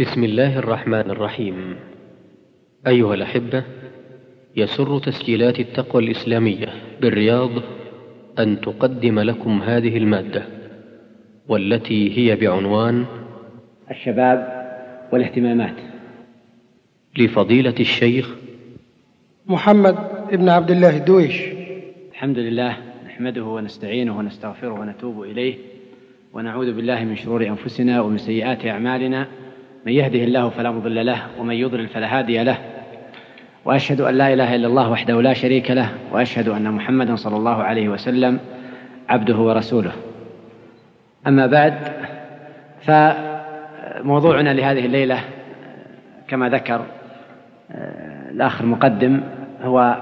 بسم الله الرحمن الرحيم. أيها الأحبة يسر تسجيلات التقوى الإسلامية بالرياض أن تقدم لكم هذه المادة والتي هي بعنوان الشباب والاهتمامات. لفضيلة الشيخ محمد بن عبد الله الدويش الحمد لله نحمده ونستعينه ونستغفره ونتوب إليه ونعوذ بالله من شرور أنفسنا ومن سيئات أعمالنا. من يهده الله فلا مضل له ومن يضلل فلا هادي له. وأشهد أن لا إله إلا الله وحده لا شريك له وأشهد أن محمدا صلى الله عليه وسلم عبده ورسوله. أما بعد فموضوعنا لهذه الليلة كما ذكر الأخ المقدم هو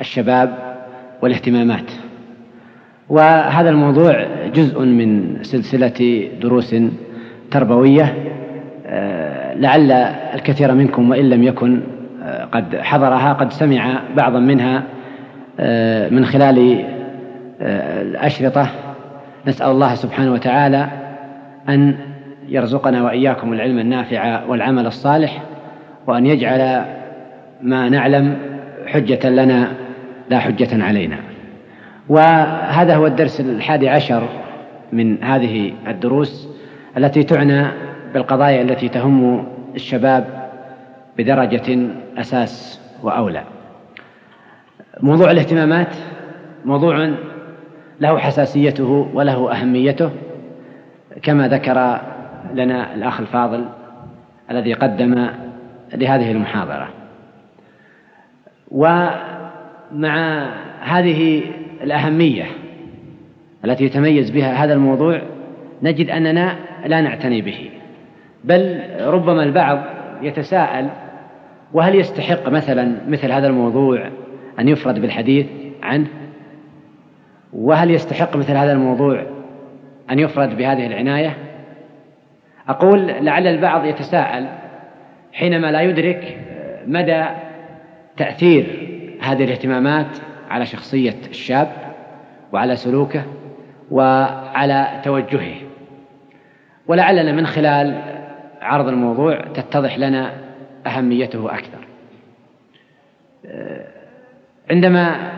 الشباب والاهتمامات. وهذا الموضوع جزء من سلسلة دروس تربوية لعل الكثير منكم وإن لم يكن آه، قد حضرها قد سمع بعضا منها آه، من خلال آه، الأشرطة. نسأل الله سبحانه وتعالى أن يرزقنا وإياكم العلم النافع والعمل الصالح وأن يجعل ما نعلم حجة لنا لا حجة علينا. وهذا هو الدرس الحادي عشر من هذه الدروس التي تعنى بالقضايا التي تهم الشباب بدرجة أساس وأولى. موضوع الاهتمامات موضوع له حساسيته وله أهميته كما ذكر لنا الأخ الفاضل الذي قدم لهذه المحاضرة. ومع هذه الأهمية التي يتميز بها هذا الموضوع نجد أننا لا نعتني به. بل ربما البعض يتساءل وهل يستحق مثلا مثل هذا الموضوع أن يفرد بالحديث عنه؟ وهل يستحق مثل هذا الموضوع أن يفرد بهذه العناية؟ أقول لعل البعض يتساءل حينما لا يدرك مدى تأثير هذه الاهتمامات على شخصية الشاب وعلى سلوكه وعلى توجهه. ولعلنا من خلال عرض الموضوع تتضح لنا أهميته أكثر. عندما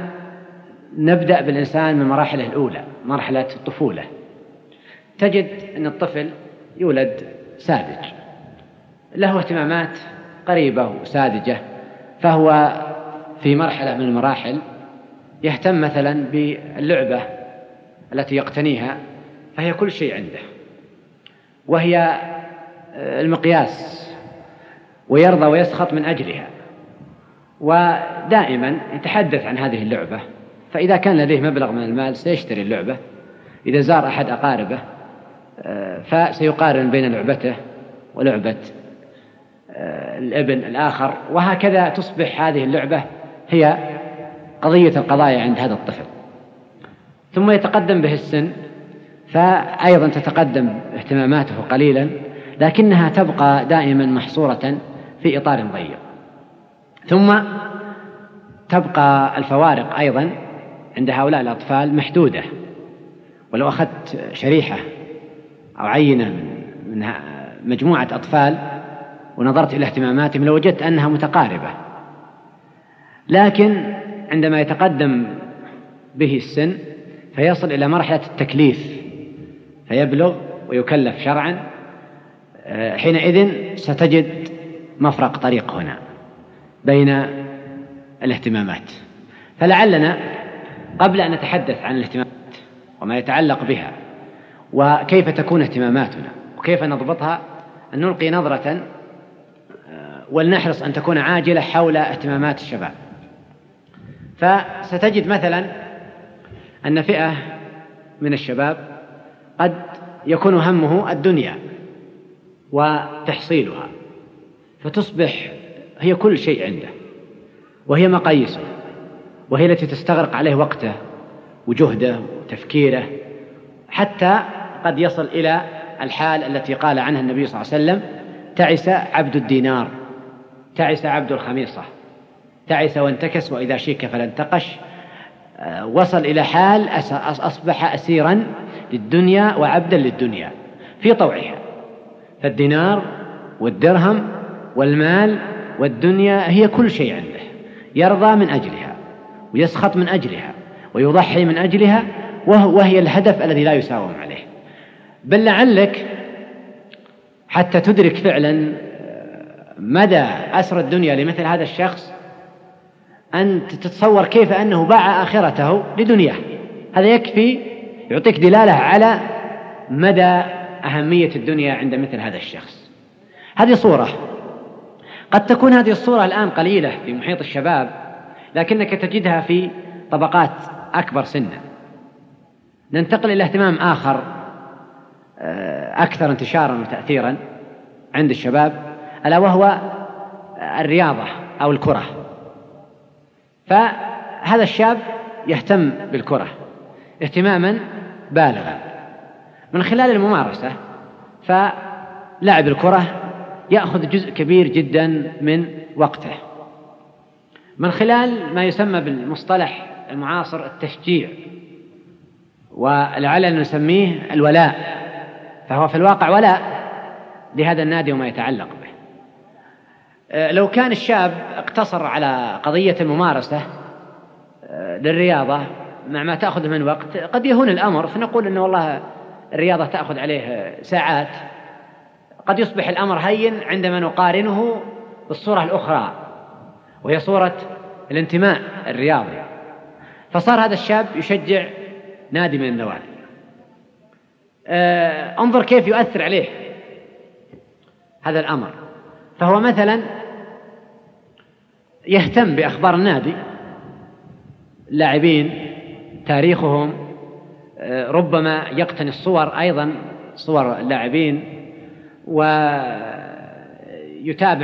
نبدأ بالإنسان من مراحله الأولى مرحلة الطفولة تجد أن الطفل يولد ساذج. له اهتمامات قريبة وساذجة فهو في مرحلة من المراحل يهتم مثلا باللعبة التي يقتنيها فهي كل شيء عنده. وهي المقياس ويرضى ويسخط من أجلها. ودائما يتحدث عن هذه اللعبة فإذا كان لديه مبلغ من المال سيشتري اللعبة. إذا زار أحد أقاربه آه، فسيقارن بين لعبته ولعبة آه، الابن الآخر. وهكذا تصبح هذه اللعبة هي قضية القضايا عند هذا الطفل. ثم يتقدم به السن فأيضا تتقدم اهتماماته قليلا. لكنها تبقى دائما محصورة في إطار ضيق. ثم تبقى الفوارق أيضا عند هؤلاء الأطفال محدودة. ولو أخذت شريحة أو عينة من مجموعة أطفال ونظرت إلى اهتماماتهم لوجدت أنها متقاربة. لكن عندما يتقدم به السن فيصل إلى مرحلة التكليف فيبلغ ويكلف شرعا حينئذ ستجد مفرق طريق هنا بين الاهتمامات. فلعلنا قبل أن نتحدث عن الاهتمامات وما يتعلق بها وكيف تكون اهتماماتنا وكيف نضبطها أن نلقي نظرة آه، ولنحرص أن تكون عاجلة حول اهتمامات الشباب. فستجد مثلا أن فئة من الشباب قد يكون همه الدنيا. وتحصيلها فتصبح هي كل شيء عنده وهي مقاييسه وهي التي تستغرق عليه وقته وجهده وتفكيره حتى قد يصل إلى الحال التي قال عنها النبي صلى الله عليه وسلم تعس عبد الدينار تعس عبد الخميصة تعس وانتكس وإذا شيك فلا انتقش آه، وصل إلى حال أصبح أسيرا للدنيا وعبدا للدنيا في طوعها. فالدينار والدرهم والمال والدنيا هي كل شيء عنده. يرضى من أجلها ويسخط من أجلها ويضحي من أجلها وهي الهدف الذي لا يساوم عليه. بل لعلك حتى تدرك فعلا مدى أسر الدنيا لمثل هذا الشخص أن تتصور كيف أنه باع آخرته لدنياه. هذا يكفي يعطيك دلالة على مدى أهمية الدنيا عند مثل هذا الشخص. هذه صورة. قد تكون هذه الصورة الآن قليلة في محيط الشباب لكنك تجدها في طبقات أكبر سنا. ننتقل إلى اهتمام آخر آه، أكثر انتشارا وتأثيرا عند الشباب ألا وهو الرياضة أو الكرة. فهذا الشاب يهتم بالكرة اهتماما بالغا. من خلال الممارسة فلاعب الكرة يأخذ جزء كبير جدا من وقته. من خلال ما يسمى بالمصطلح المعاصر التشجيع ولعلنا نسميه الولاء فهو في الواقع ولاء لهذا النادي وما يتعلق به. آه، لو كان الشاب اقتصر على قضية الممارسة آه، للرياضة مع ما تأخذ من وقت قد يهون الأمر فنقول أنه والله الرياضة تأخذ عليه ساعات. قد يصبح الأمر هين عندما نقارنه بالصورة الأخرى وهي صورة الانتماء الرياضي. فصار هذا الشاب يشجع نادي من النوادي. آه انظر كيف يؤثر عليه هذا الأمر. فهو مثلا يهتم بأخبار النادي اللاعبين تاريخهم ربما يقتني الصور أيضا صور اللاعبين ويتابع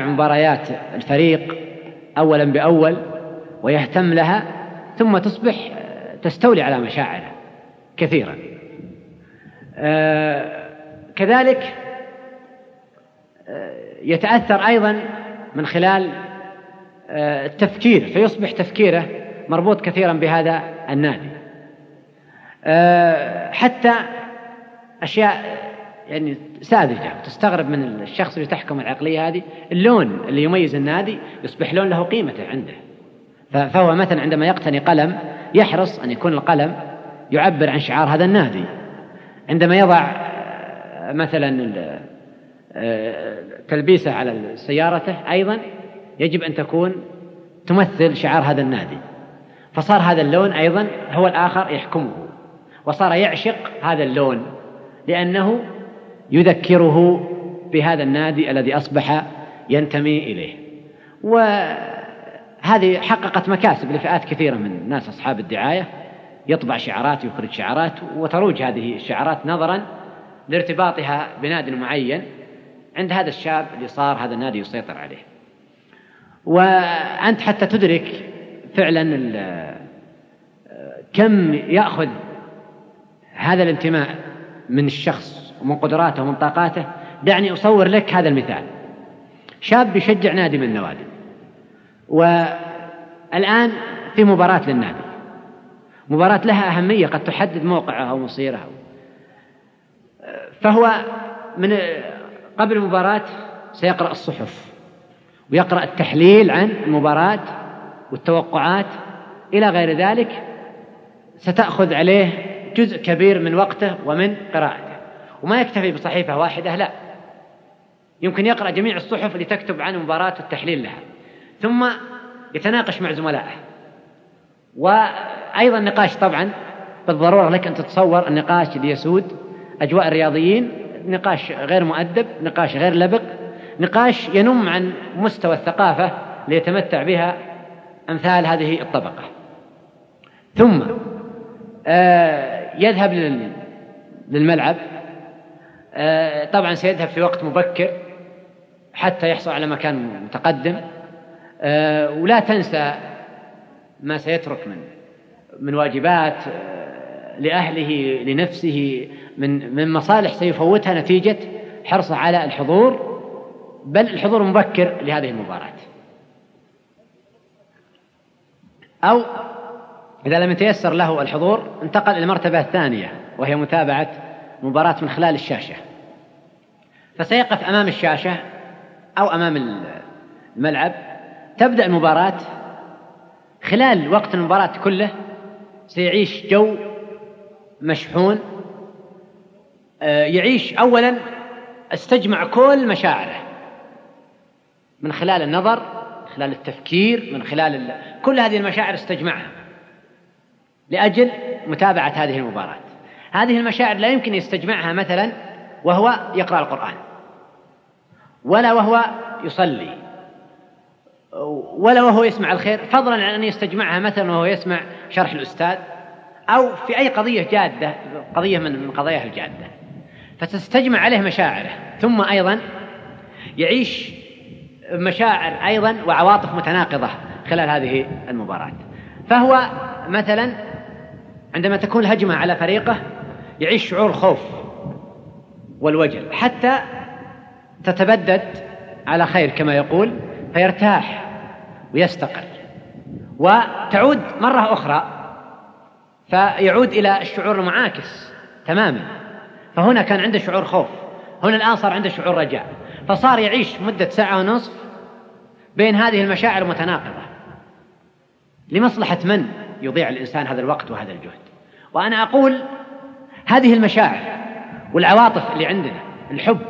مباريات الفريق أولا بأول ويهتم لها ثم تصبح آه، تستولي على مشاعره كثيرا. آه، كذلك يتأثر أيضا من خلال التفكير فيصبح تفكيره مربوط كثيرا بهذا النادي. آه، حتى أشياء يعني ساذجة تستغرب من الشخص اللي تحكم العقلية هذه اللون اللي يميز النادي يصبح لون له قيمته عنده. فهو مثلا عندما يقتني قلم يحرص أن يكون القلم يعبر عن شعار هذا النادي. عندما يضع آه، مثلا آه، تلبيسه على سيارته أيضا يجب أن تكون تمثل شعار هذا النادي. فصار هذا اللون أيضا هو الآخر يحكمه. وصار يعشق هذا اللون لأنه يذكره بهذا النادي الذي أصبح ينتمي إليه. وهذه حققت مكاسب لفئات كثيرة من الناس أصحاب الدعاية. يطبع شعارات يخرج شعارات وتروج هذه الشعارات نظرا لارتباطها بناد معين عند هذا الشاب اللي صار هذا النادي يسيطر عليه. وأنت حتى تدرك فعلا كم يأخذ هذا الانتماء من الشخص ومن قدراته ومن طاقاته دعني أصور لك هذا المثال. شاب يشجع نادي من النوادي. والآن في مباراة للنادي. مباراة لها أهمية قد تحدد موقعها أو مصيرها. فهو من قبل المباراة سيقرأ الصحف ويقرأ التحليل عن المباراة والتوقعات. إلى غير ذلك ستأخذ عليه جزء كبير من وقته ومن قراءته. وما يكتفي بصحيفة واحدة لا. يمكن يقرأ جميع الصحف اللي تكتب عن مباراة والتحليل لها. ثم يتناقش مع زملائه. وأيضا نقاش طبعا بالضرورة لك أن تتصور النقاش اللي يسود أجواء الرياضيين نقاش غير مؤدب نقاش غير لبق نقاش ينم عن مستوى الثقافة ليتمتع بها أمثال هذه الطبقة. ثم آه، يذهب للملعب. آه، طبعا سيذهب في وقت مبكر حتى يحصل على مكان متقدم. آه، ولا تنسى ما سيترك من من واجبات لأهله لنفسه من من مصالح سيفوتها نتيجة حرصه على الحضور. بل الحضور مبكر لهذه المباراة. أو إذا لم يتيسر له الحضور انتقل إلى المرتبة الثانية وهي متابعة مباراة من خلال الشاشة. فسيقف أمام الشاشة أو أمام الملعب. تبدأ المباراة. خلال وقت المباراة كله سيعيش جو مشحون. آه، يعيش أولا استجمع كل مشاعره. من خلال النظر من خلال التفكير من خلال كل هذه المشاعر استجمعها. لأجل متابعة هذه المباراة. هذه المشاعر لا يمكن يستجمعها مثلا وهو يقرأ القرآن ولا وهو يصلي ولا وهو يسمع الخير فضلا عن أن يستجمعها مثلا وهو يسمع شرح الأستاذ أو في أي قضية جادة قضية من قضاياه الجادة. فتستجمع عليه مشاعره ثم أيضا يعيش مشاعر أيضا وعواطف متناقضة خلال هذه المباراة. فهو مثلا عندما تكون الهجمة على فريقه يعيش شعور الخوف والوجل حتى تتبدد على خير كما يقول فيرتاح ويستقر. وتعود مرة أخرى فيعود إلى الشعور المعاكس تماما. فهنا كان عنده شعور خوف هنا الآن صار عنده شعور رجاء. فصار يعيش مدة ساعة ونصف بين هذه المشاعر المتناقضة. لمصلحة من؟ يضيع الإنسان هذا الوقت وهذا الجهد. وأنا أقول هذه المشاعر والعواطف اللي عندنا الحب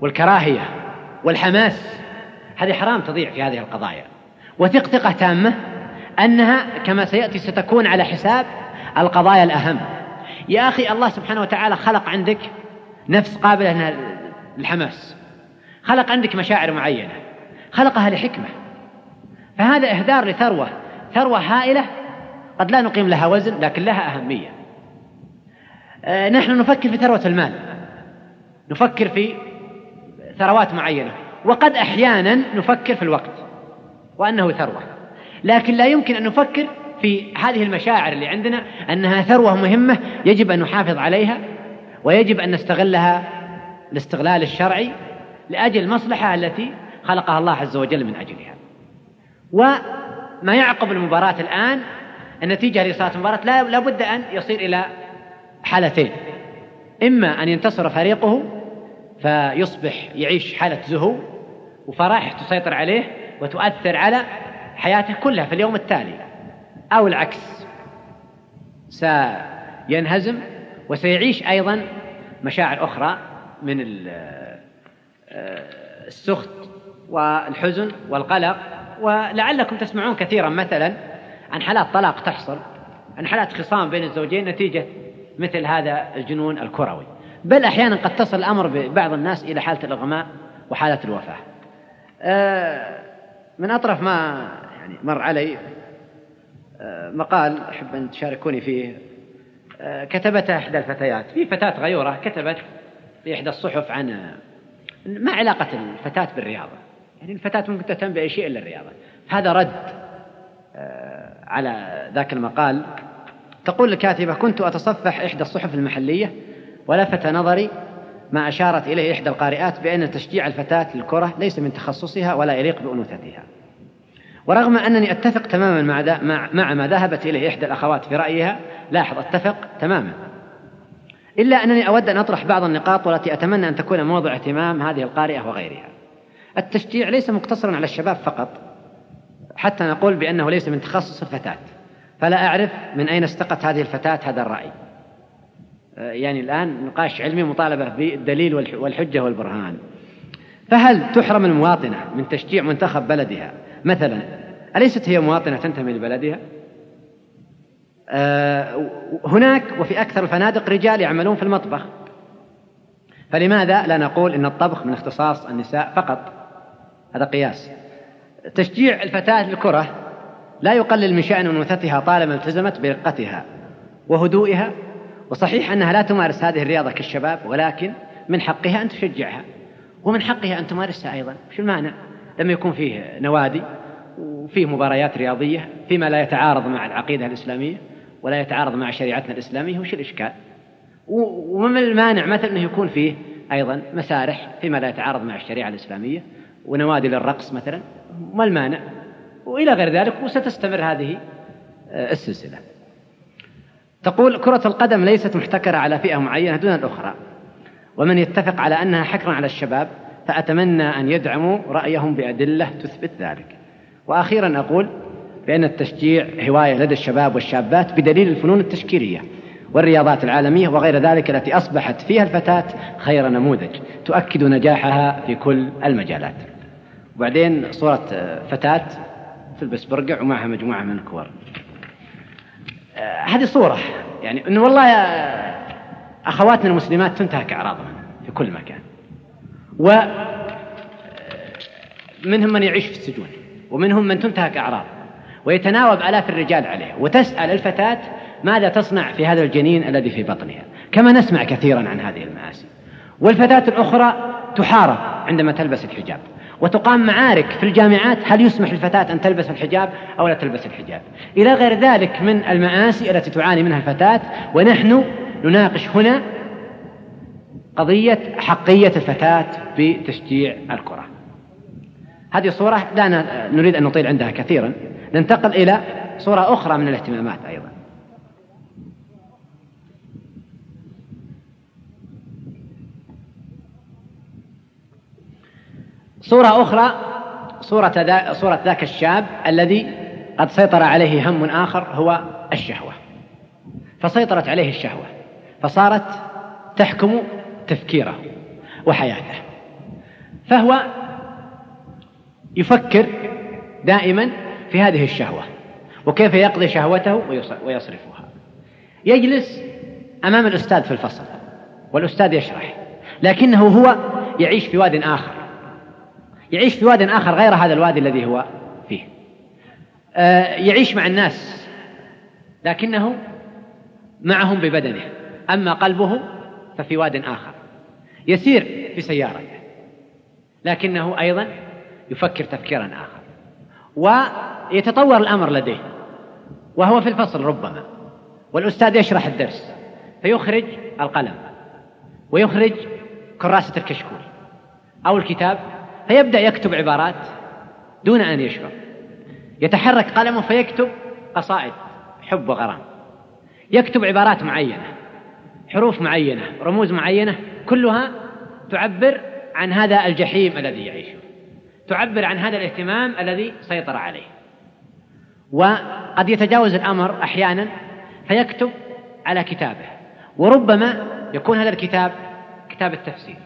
والكراهية والحماس هذه حرام تضيع في هذه القضايا. وثق ثقة تامة أنها كما سيأتي ستكون على حساب القضايا الأهم. يا أخي الله سبحانه وتعالى خلق عندك نفس قابلة للحماس. خلق عندك مشاعر معينة. خلقها لحكمة. فهذا إهدار لثروة. ثروة هائلة قد لا نقيم لها وزن لكن لها أهمية. آه، نحن نفكر في ثروة المال. نفكر في ثروات معينة. وقد أحيانا نفكر في الوقت وأنه ثروة. لكن لا يمكن أن نفكر في هذه المشاعر اللي عندنا أنها ثروة مهمة يجب أن نحافظ عليها ويجب أن نستغلها الاستغلال الشرعي لأجل المصلحة التي خلقها الله عز وجل من أجلها. وما يعقب المباراة الآن النتيجة لصلاة المباراة لا بد أن يصير إلى حالتين. إما أن ينتصر فريقه فيصبح يعيش حالة زهو وفرح تسيطر عليه وتؤثر على حياته كلها في اليوم التالي. أو العكس سينهزم وسيعيش أيضا مشاعر أخرى من آه، السخط والحزن والقلق. ولعلكم تسمعون كثيرا مثلا عن حالات طلاق تحصل عن حالات خصام بين الزوجين نتيجة مثل هذا الجنون الكروي. بل أحيانا قد تصل الأمر ببعض الناس إلى حالة الإغماء وحالة الوفاة. آه، من أطرف ما يعني مر علي آه، مقال أحب أن تشاركوني فيه آه، كتبته إحدى الفتيات. في فتاة غيورة كتبت في إحدى الصحف عن ما علاقة الفتاة بالرياضة؟ يعني الفتاة ممكن تهتم بأي شيء إلا الرياضة. هذا رد على ذاك المقال تقول الكاتبة كنت أتصفح إحدى الصحف المحلية ولفت نظري ما أشارت إليه إحدى القارئات بأن تشجيع الفتاة للكرة ليس من تخصصها ولا يليق بأنوثتها. ورغم أنني أتفق تماما مع, مع, ما ذهبت إليه إحدى الأخوات في رأيها لاحظ أتفق تماما. إلا أنني أود أن أطرح بعض النقاط والتي أتمنى أن تكون موضع اهتمام هذه القارئة وغيرها. التشجيع ليس مقتصرا على الشباب فقط حتى نقول بأنه ليس من تخصص الفتاة. فلا أعرف من أين استقت هذه الفتاة هذا الرأي. يعني الآن نقاش علمي مطالبة بالدليل والحجة والبرهان. فهل تحرم المواطنة من تشجيع منتخب بلدها؟ مثلا أليست هي مواطنة تنتمي لبلدها؟ آه، هناك وفي أكثر الفنادق رجال يعملون في المطبخ. فلماذا لا نقول إن الطبخ من اختصاص النساء فقط؟ هذا قياس. تشجيع الفتاة للكرة لا يقلل من شأن أنوثتها طالما التزمت برقتها وهدوئها وصحيح أنها لا تمارس هذه الرياضة كالشباب ولكن من حقها أن تشجعها ومن حقها أن تمارسها أيضا. شو المانع؟ لما يكون فيه نوادي وفيه مباريات رياضية فيما لا يتعارض مع العقيدة الإسلامية ولا يتعارض مع شريعتنا الإسلامية وش الإشكال؟ وما المانع؟ مثلا أنه يكون فيه أيضا مسارح فيما لا يتعارض مع الشريعة الإسلامية ونوادي للرقص مثلا ما المانع. وإلى غير ذلك وستستمر هذه آه، السلسلة. تقول كرة القدم ليست محتكرة على فئة معينة دون الأخرى. ومن يتفق على أنها حكر على الشباب فأتمنى أن يدعموا رأيهم بأدلة تثبت ذلك. وأخيرا أقول بأن التشجيع هواية لدى الشباب والشابات بدليل الفنون التشكيلية والرياضات العالمية وغير ذلك التي أصبحت فيها الفتاة خير نموذج تؤكد نجاحها في كل المجالات. وبعدين صورة فتاة تلبس برقع ومعها مجموعة من الكور. آه، هذه صورة يعني أنه والله أخواتنا المسلمات تنتهك أعراضهم في كل مكان. و منهم من يعيش في السجون ومنهم من تنتهك أعراض ويتناوب آلاف الرجال عليه وتسأل الفتاة ماذا تصنع في هذا الجنين الذي في بطنها. كما نسمع كثيرا عن هذه المآسي. والفتاة الأخرى تحارب عندما تلبس الحجاب. وتقام معارك في الجامعات هل يسمح للفتاة أن تلبس الحجاب أو لا تلبس الحجاب. إلى غير ذلك من المآسي التي تعاني منها الفتاة ونحن نناقش هنا قضية حقية الفتاة بتشجيع الكرة. هذه صورة لا نريد أن نطيل عندها كثيرا. ننتقل إلى صورة أخرى من الاهتمامات أيضا. صورة أخرى صورة, ذا صورة ذاك الشاب الذي قد سيطر عليه هم آخر هو الشهوة. فسيطرت عليه الشهوة فصارت تحكم تفكيره وحياته. فهو يفكر دائما في هذه الشهوة وكيف يقضي شهوته ويصرفها. يجلس أمام الأستاذ في الفصل والأستاذ يشرح لكنه هو يعيش في واد آخر. يعيش في واد آخر غير هذا الوادي الذي هو فيه. آه، يعيش مع الناس لكنه معهم ببدنه أما قلبه ففي واد آخر. يسير في سيارته لكنه أيضا يفكر تفكيرا آخر ويتطور الأمر لديه وهو في الفصل ربما. والأستاذ يشرح الدرس فيخرج القلم ويخرج كراسة الكشكول أو الكتاب فيبدأ يكتب عبارات دون أن يشعر. يتحرك قلمه فيكتب قصائد حب وغرام. يكتب عبارات معينة حروف معينة رموز معينة كلها تعبر عن هذا الجحيم الذي يعيشه. تعبر عن هذا الاهتمام الذي سيطر عليه. وقد يتجاوز الأمر أحيانا فيكتب على كتابه. وربما يكون هذا الكتاب كتاب التفسير.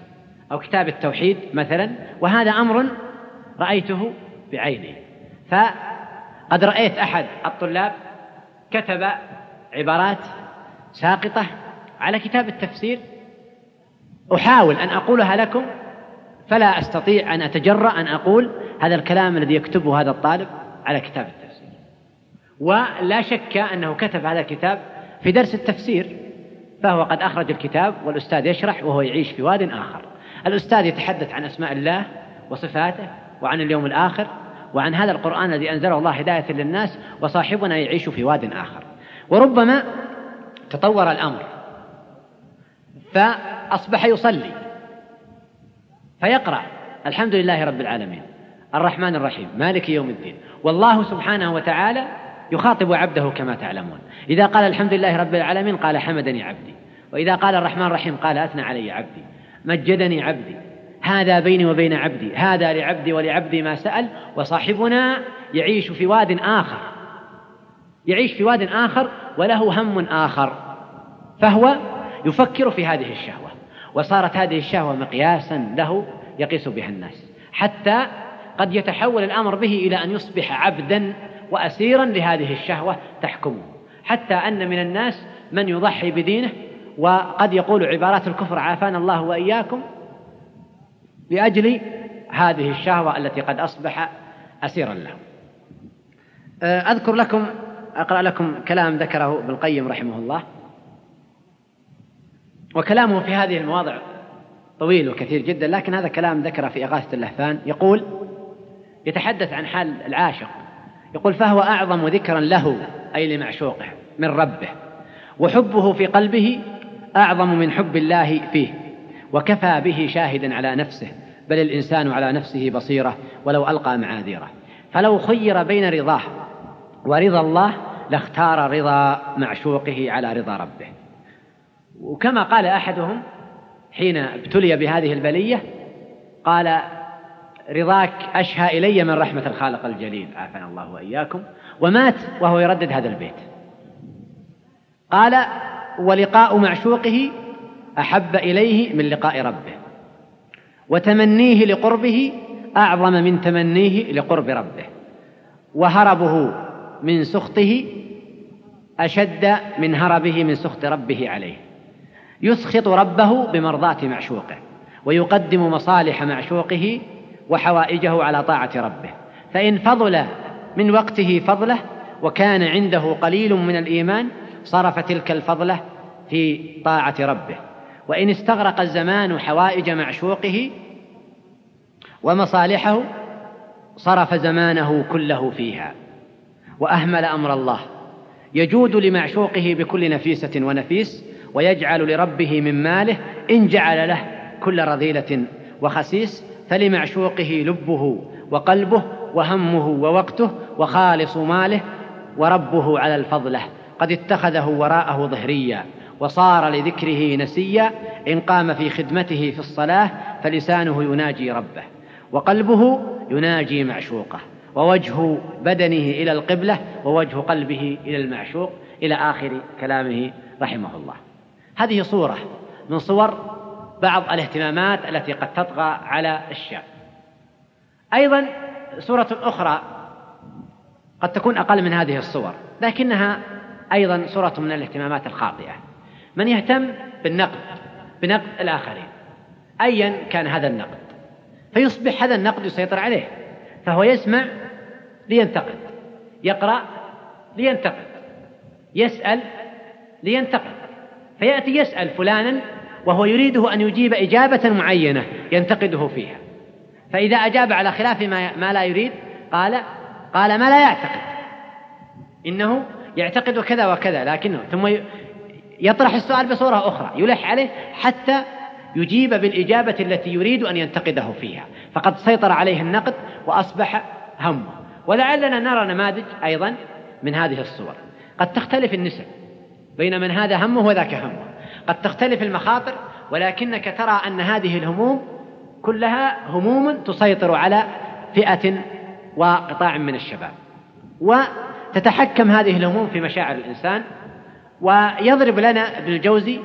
أو كتاب التوحيد مثلا وهذا أمر رأيته بعيني. فقد رأيت أحد الطلاب كتب عبارات ساقطة على كتاب التفسير. أحاول أن أقولها لكم فلا أستطيع أن أتجرأ أن أقول هذا الكلام الذي يكتبه هذا الطالب على كتاب التفسير. ولا شك أنه كتب هذا الكتاب في درس التفسير فهو قد أخرج الكتاب والأستاذ يشرح وهو يعيش في واد آخر. الأستاذ يتحدث عن أسماء الله وصفاته وعن اليوم الآخر وعن هذا القرآن الذي أنزله الله هداية للناس وصاحبنا يعيش في واد آخر. وربما تطور الأمر فأصبح يصلي فيقرأ. الحمد لله رب العالمين. الرحمن الرحيم. مالك يوم الدين. والله سبحانه وتعالى يخاطب عبده كما تعلمون. إذا قال الحمد لله رب العالمين قال حمدني عبدي. وإذا قال الرحمن الرحيم قال أثنى علي عبدي. مجدني عبدي. هذا بيني وبين عبدي. هذا لعبدي ولعبدي ما سأل وصاحبنا يعيش في واد آخر. يعيش في واد آخر وله هم آخر. فهو يفكر في هذه الشهوة. وصارت هذه الشهوة مقياسا له يقيس بها الناس. حتى قد يتحول الأمر به إلى أن يصبح عبدا وأسيرا لهذه الشهوة تحكمه. حتى أن من الناس من يضحي بدينه وقد يقول عبارات الكفر عافانا الله وإياكم لأجل هذه الشهوة التي قد أصبح أسيرا له أه، أذكر لكم أقرأ لكم كلام ذكره ابن القيم رحمه الله. وكلامه في هذه المواضع طويل وكثير جدا لكن هذا كلام ذكره في إغاثة اللهفان. يقول يتحدث عن حال العاشق. يقول فهو أعظم ذكرا له أي لمعشوقه من ربه. وحبه في قلبه أعظم من حب الله فيه وكفى به شاهدا على نفسه بل الإنسان على نفسه بصيرة ولو ألقى معاذيره. فلو خير بين رضاه ورضا الله لاختار رضا معشوقه على رضا ربه. وكما قال أحدهم حين ابتلي بهذه البلية قال رضاك أشهى إلي من رحمة الخالق الجليل. عافانا الله وإياكم. ومات وهو يردد هذا البيت. قال ولقاء معشوقه أحب إليه من لقاء ربه وتمنيه لقربه أعظم من تمنيه لقرب ربه وهربه من سخطه أشد من هربه من سخط ربه عليه يسخط ربه بمرضاة معشوقه ويقدم مصالح معشوقه وحوائجه على طاعة ربه فإن فضل من وقته فضله وكان عنده قليل من الإيمان صرف تلك الفضلة في طاعة ربه. وإن استغرق الزمان حوائج معشوقه ومصالحه صرف زمانه كله فيها. وأهمل أمر الله. يجود لمعشوقه بكل نفيسة ونفيس ويجعل لربه من ماله إن جعل له كل رذيلة وخسيس فلمعشوقه لبه وقلبه وهمه ووقته وخالص ماله وربه على الفضلة. قد اتخذه وراءه ظهريا وصار لذكره نسيا إن قام في خدمته في الصلاة فلسانه يناجي ربه وقلبه يناجي معشوقه ووجه بدنه إلى القبلة ووجه قلبه إلى المعشوق إلى آخر كلامه رحمه الله. هذه صورة من صور بعض الاهتمامات التي قد تطغى على الشاب أيضا صورة أخرى قد تكون أقل من هذه الصور لكنها أيضا صوره من الاهتمامات الخاطئة. من يهتم بالنقد بنقد الآخرين. ايا كان هذا النقد. فيصبح هذا النقد يسيطر عليه. فهو يسمع لينتقد. يقرأ لينتقد. يسأل لينتقد. فيأتي يسأل فلانا وهو يريده أن يجيب إجابة معينة ينتقده فيها. فإذا أجاب على خلاف ما, ما لا يريد قال قال ما لا يعتقد. إنه يعتقد كذا وكذا لكنه ثم يطرح السؤال بصورة أخرى يلح عليه حتى يجيب بالإجابة التي يريد أن ينتقده فيها. فقد سيطر عليه النقد وأصبح همه ولعلنا نرى نماذج أيضا من هذه الصور. قد تختلف النسب بين من هذا همه وذاك همه قد تختلف المخاطر ولكنك ترى أن هذه الهموم كلها هموم تسيطر على فئة وقطاع من الشباب. وتتحكم هذه الهموم في مشاعر الإنسان ويضرب لنا ابن الجوزي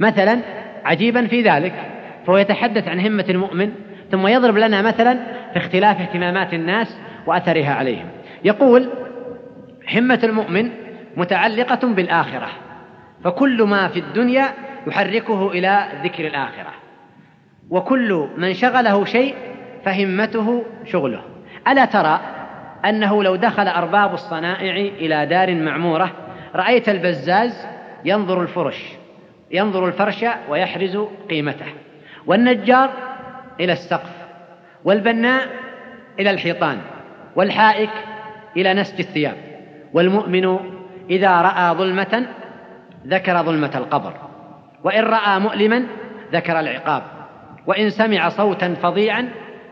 مثلا عجيبا في ذلك فهو يتحدث عن همة المؤمن ثم يضرب لنا مثلا في اختلاف اهتمامات الناس وأثرها عليهم. يقول همة المؤمن متعلقة بالآخرة فكل ما في الدنيا يحركه إلى ذكر الآخرة وكل من شغله شيء فهمته شغله. ألا ترى أنه لو دخل أرباب الصنائع إلى دار معمورة رأيت البزاز ينظر الفرش ينظر الفرش ويحرز قيمته. والنجار إلى السقف والبناء إلى الحيطان والحائك إلى نسج الثياب. والمؤمن إذا رأى ظلمة ذكر ظلمة القبر وإن رأى مؤلما ذكر العقاب وإن سمع صوتا فظيعا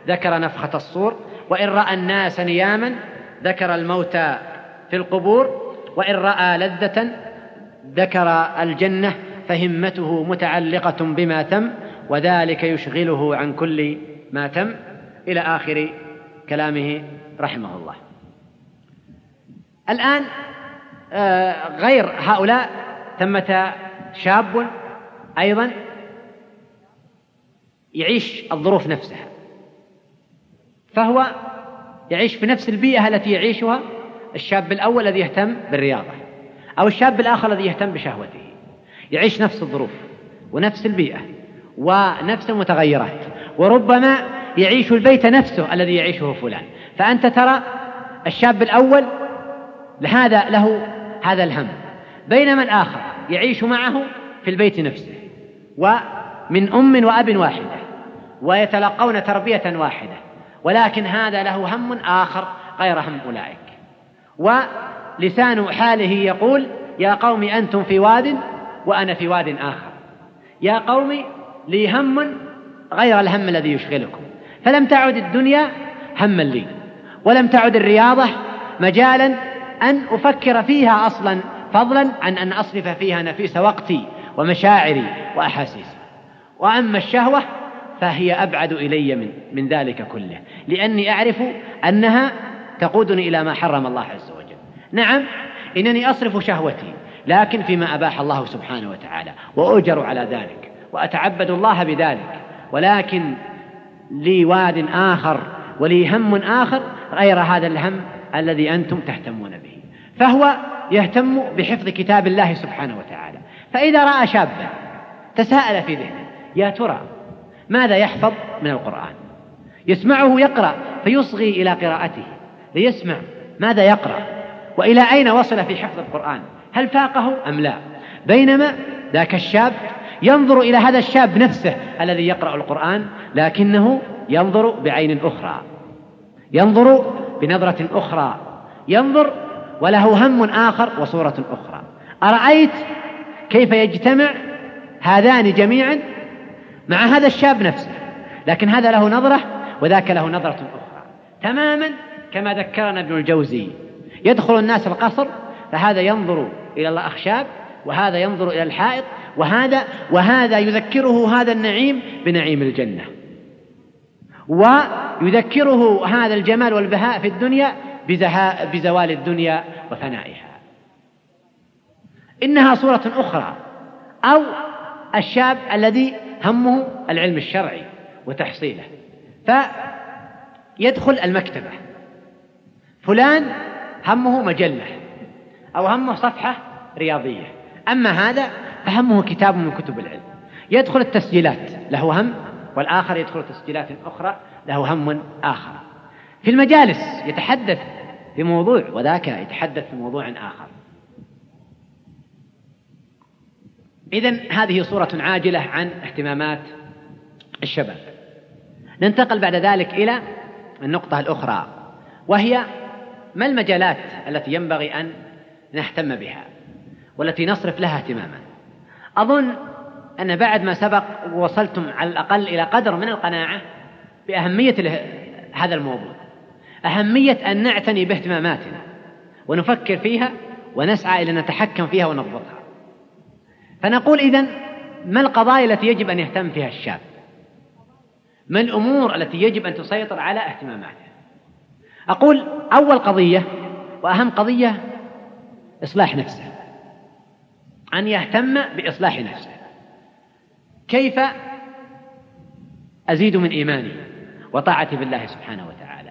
ذكر نفخة الصور. وإن رأى الناس نياما ذكر الموتى في القبور وإن رأى لذة ذكر الجنة فهمته متعلقة بما تم وذلك يشغله عن كل ما تم. إلى آخر كلامه رحمه الله. الآن آه، غير هؤلاء ثمة شاب أيضا يعيش الظروف نفسها. فهو يعيش في نفس البيئة التي يعيشها الشاب الأول الذي يهتم بالرياضة أو الشاب الآخر الذي يهتم بشهوته. يعيش نفس الظروف ونفس البيئة ونفس المتغيرات وربما يعيش البيت نفسه الذي يعيشه فلان. فأنت ترى الشاب الأول هذا له هذا الهم. بينما الآخر يعيش معه في البيت نفسه ومن أم وأب واحدة ويتلقون تربية واحدة. ولكن هذا له هم آخر غير هم أولئك. ولسان حاله يقول يا قوم أنتم في واد وأنا في واد آخر. يا قوم لي هم غير الهم الذي يشغلكم. فلم تعد الدنيا هما لي ولم تعد الرياضة مجالا أن أفكر فيها أصلا فضلا عن أن أصرف فيها نفيس وقتي ومشاعري وأحاسيسي. وأما الشهوة فهي أبعد إلي من, من ذلك كله. لأني أعرف أنها تقودني إلى ما حرم الله عز وجل. نعم إنني أصرف شهوتي لكن فيما أباح الله سبحانه وتعالى وأجر على ذلك وأتعبد الله بذلك. ولكن لي واد آخر ولي هم آخر غير هذا الهم الذي أنتم تهتمون به. فهو يهتم بحفظ كتاب الله سبحانه وتعالى. فإذا رأى شابا تساءل في ذهنه يا ترى ماذا يحفظ من القرآن؟ يسمعه يقرأ فيصغي إلى قراءته ليسمع ماذا يقرأ. وإلى أين وصل في حفظ القرآن؟ هل فاقه أم لا؟ بينما ذاك الشاب ينظر إلى هذا الشاب نفسه الذي يقرأ القرآن لكنه ينظر بعين أخرى ينظر بنظرة أخرى ينظر وله هم آخر وصورة أخرى. أرأيت كيف يجتمع هذان جميعا مع هذا الشاب نفسه لكن هذا له نظرة وذاك له نظرة أخرى. تماما كما ذكرنا ابن الجوزي يدخل الناس القصر فهذا ينظر إلى الأخشاب وهذا ينظر إلى الحائط وهذا وهذا يذكره هذا النعيم بنعيم الجنة. ويذكره هذا الجمال والبهاء في الدنيا بزوال الدنيا وفنائها. إنها صورة أخرى أو الشاب الذي همه العلم الشرعي وتحصيله. فيدخل المكتبة. فلان همه مجلة أو همه صفحة رياضية. أما هذا فهمه كتاب من كتب العلم. يدخل التسجيلات له هم والآخر يدخل تسجيلات أخرى له هم آخر. في المجالس يتحدث في موضوع وذاك يتحدث في موضوع آخر. إذا هذه صورة عاجلة عن اهتمامات الشباب. ننتقل بعد ذلك إلى النقطة الأخرى وهي ما المجالات التي ينبغي أن نهتم بها والتي نصرف لها اهتماما؟ أظن أن بعد ما سبق وصلتم على الأقل إلى قدر من القناعة بأهمية هذا الموضوع أهمية أن نعتني باهتماماتنا ونفكر فيها ونسعى إلى أن نتحكم فيها ونضبطها. فنقول إذن ما القضايا التي يجب أن يهتم فيها الشاب؟ ما الأمور التي يجب أن تسيطر على اهتماماته؟ أقول أول قضية وأهم قضية إصلاح نفسه. أن يهتم بإصلاح نفسه. كيف أزيد من إيماني وطاعتي بالله سبحانه وتعالى؟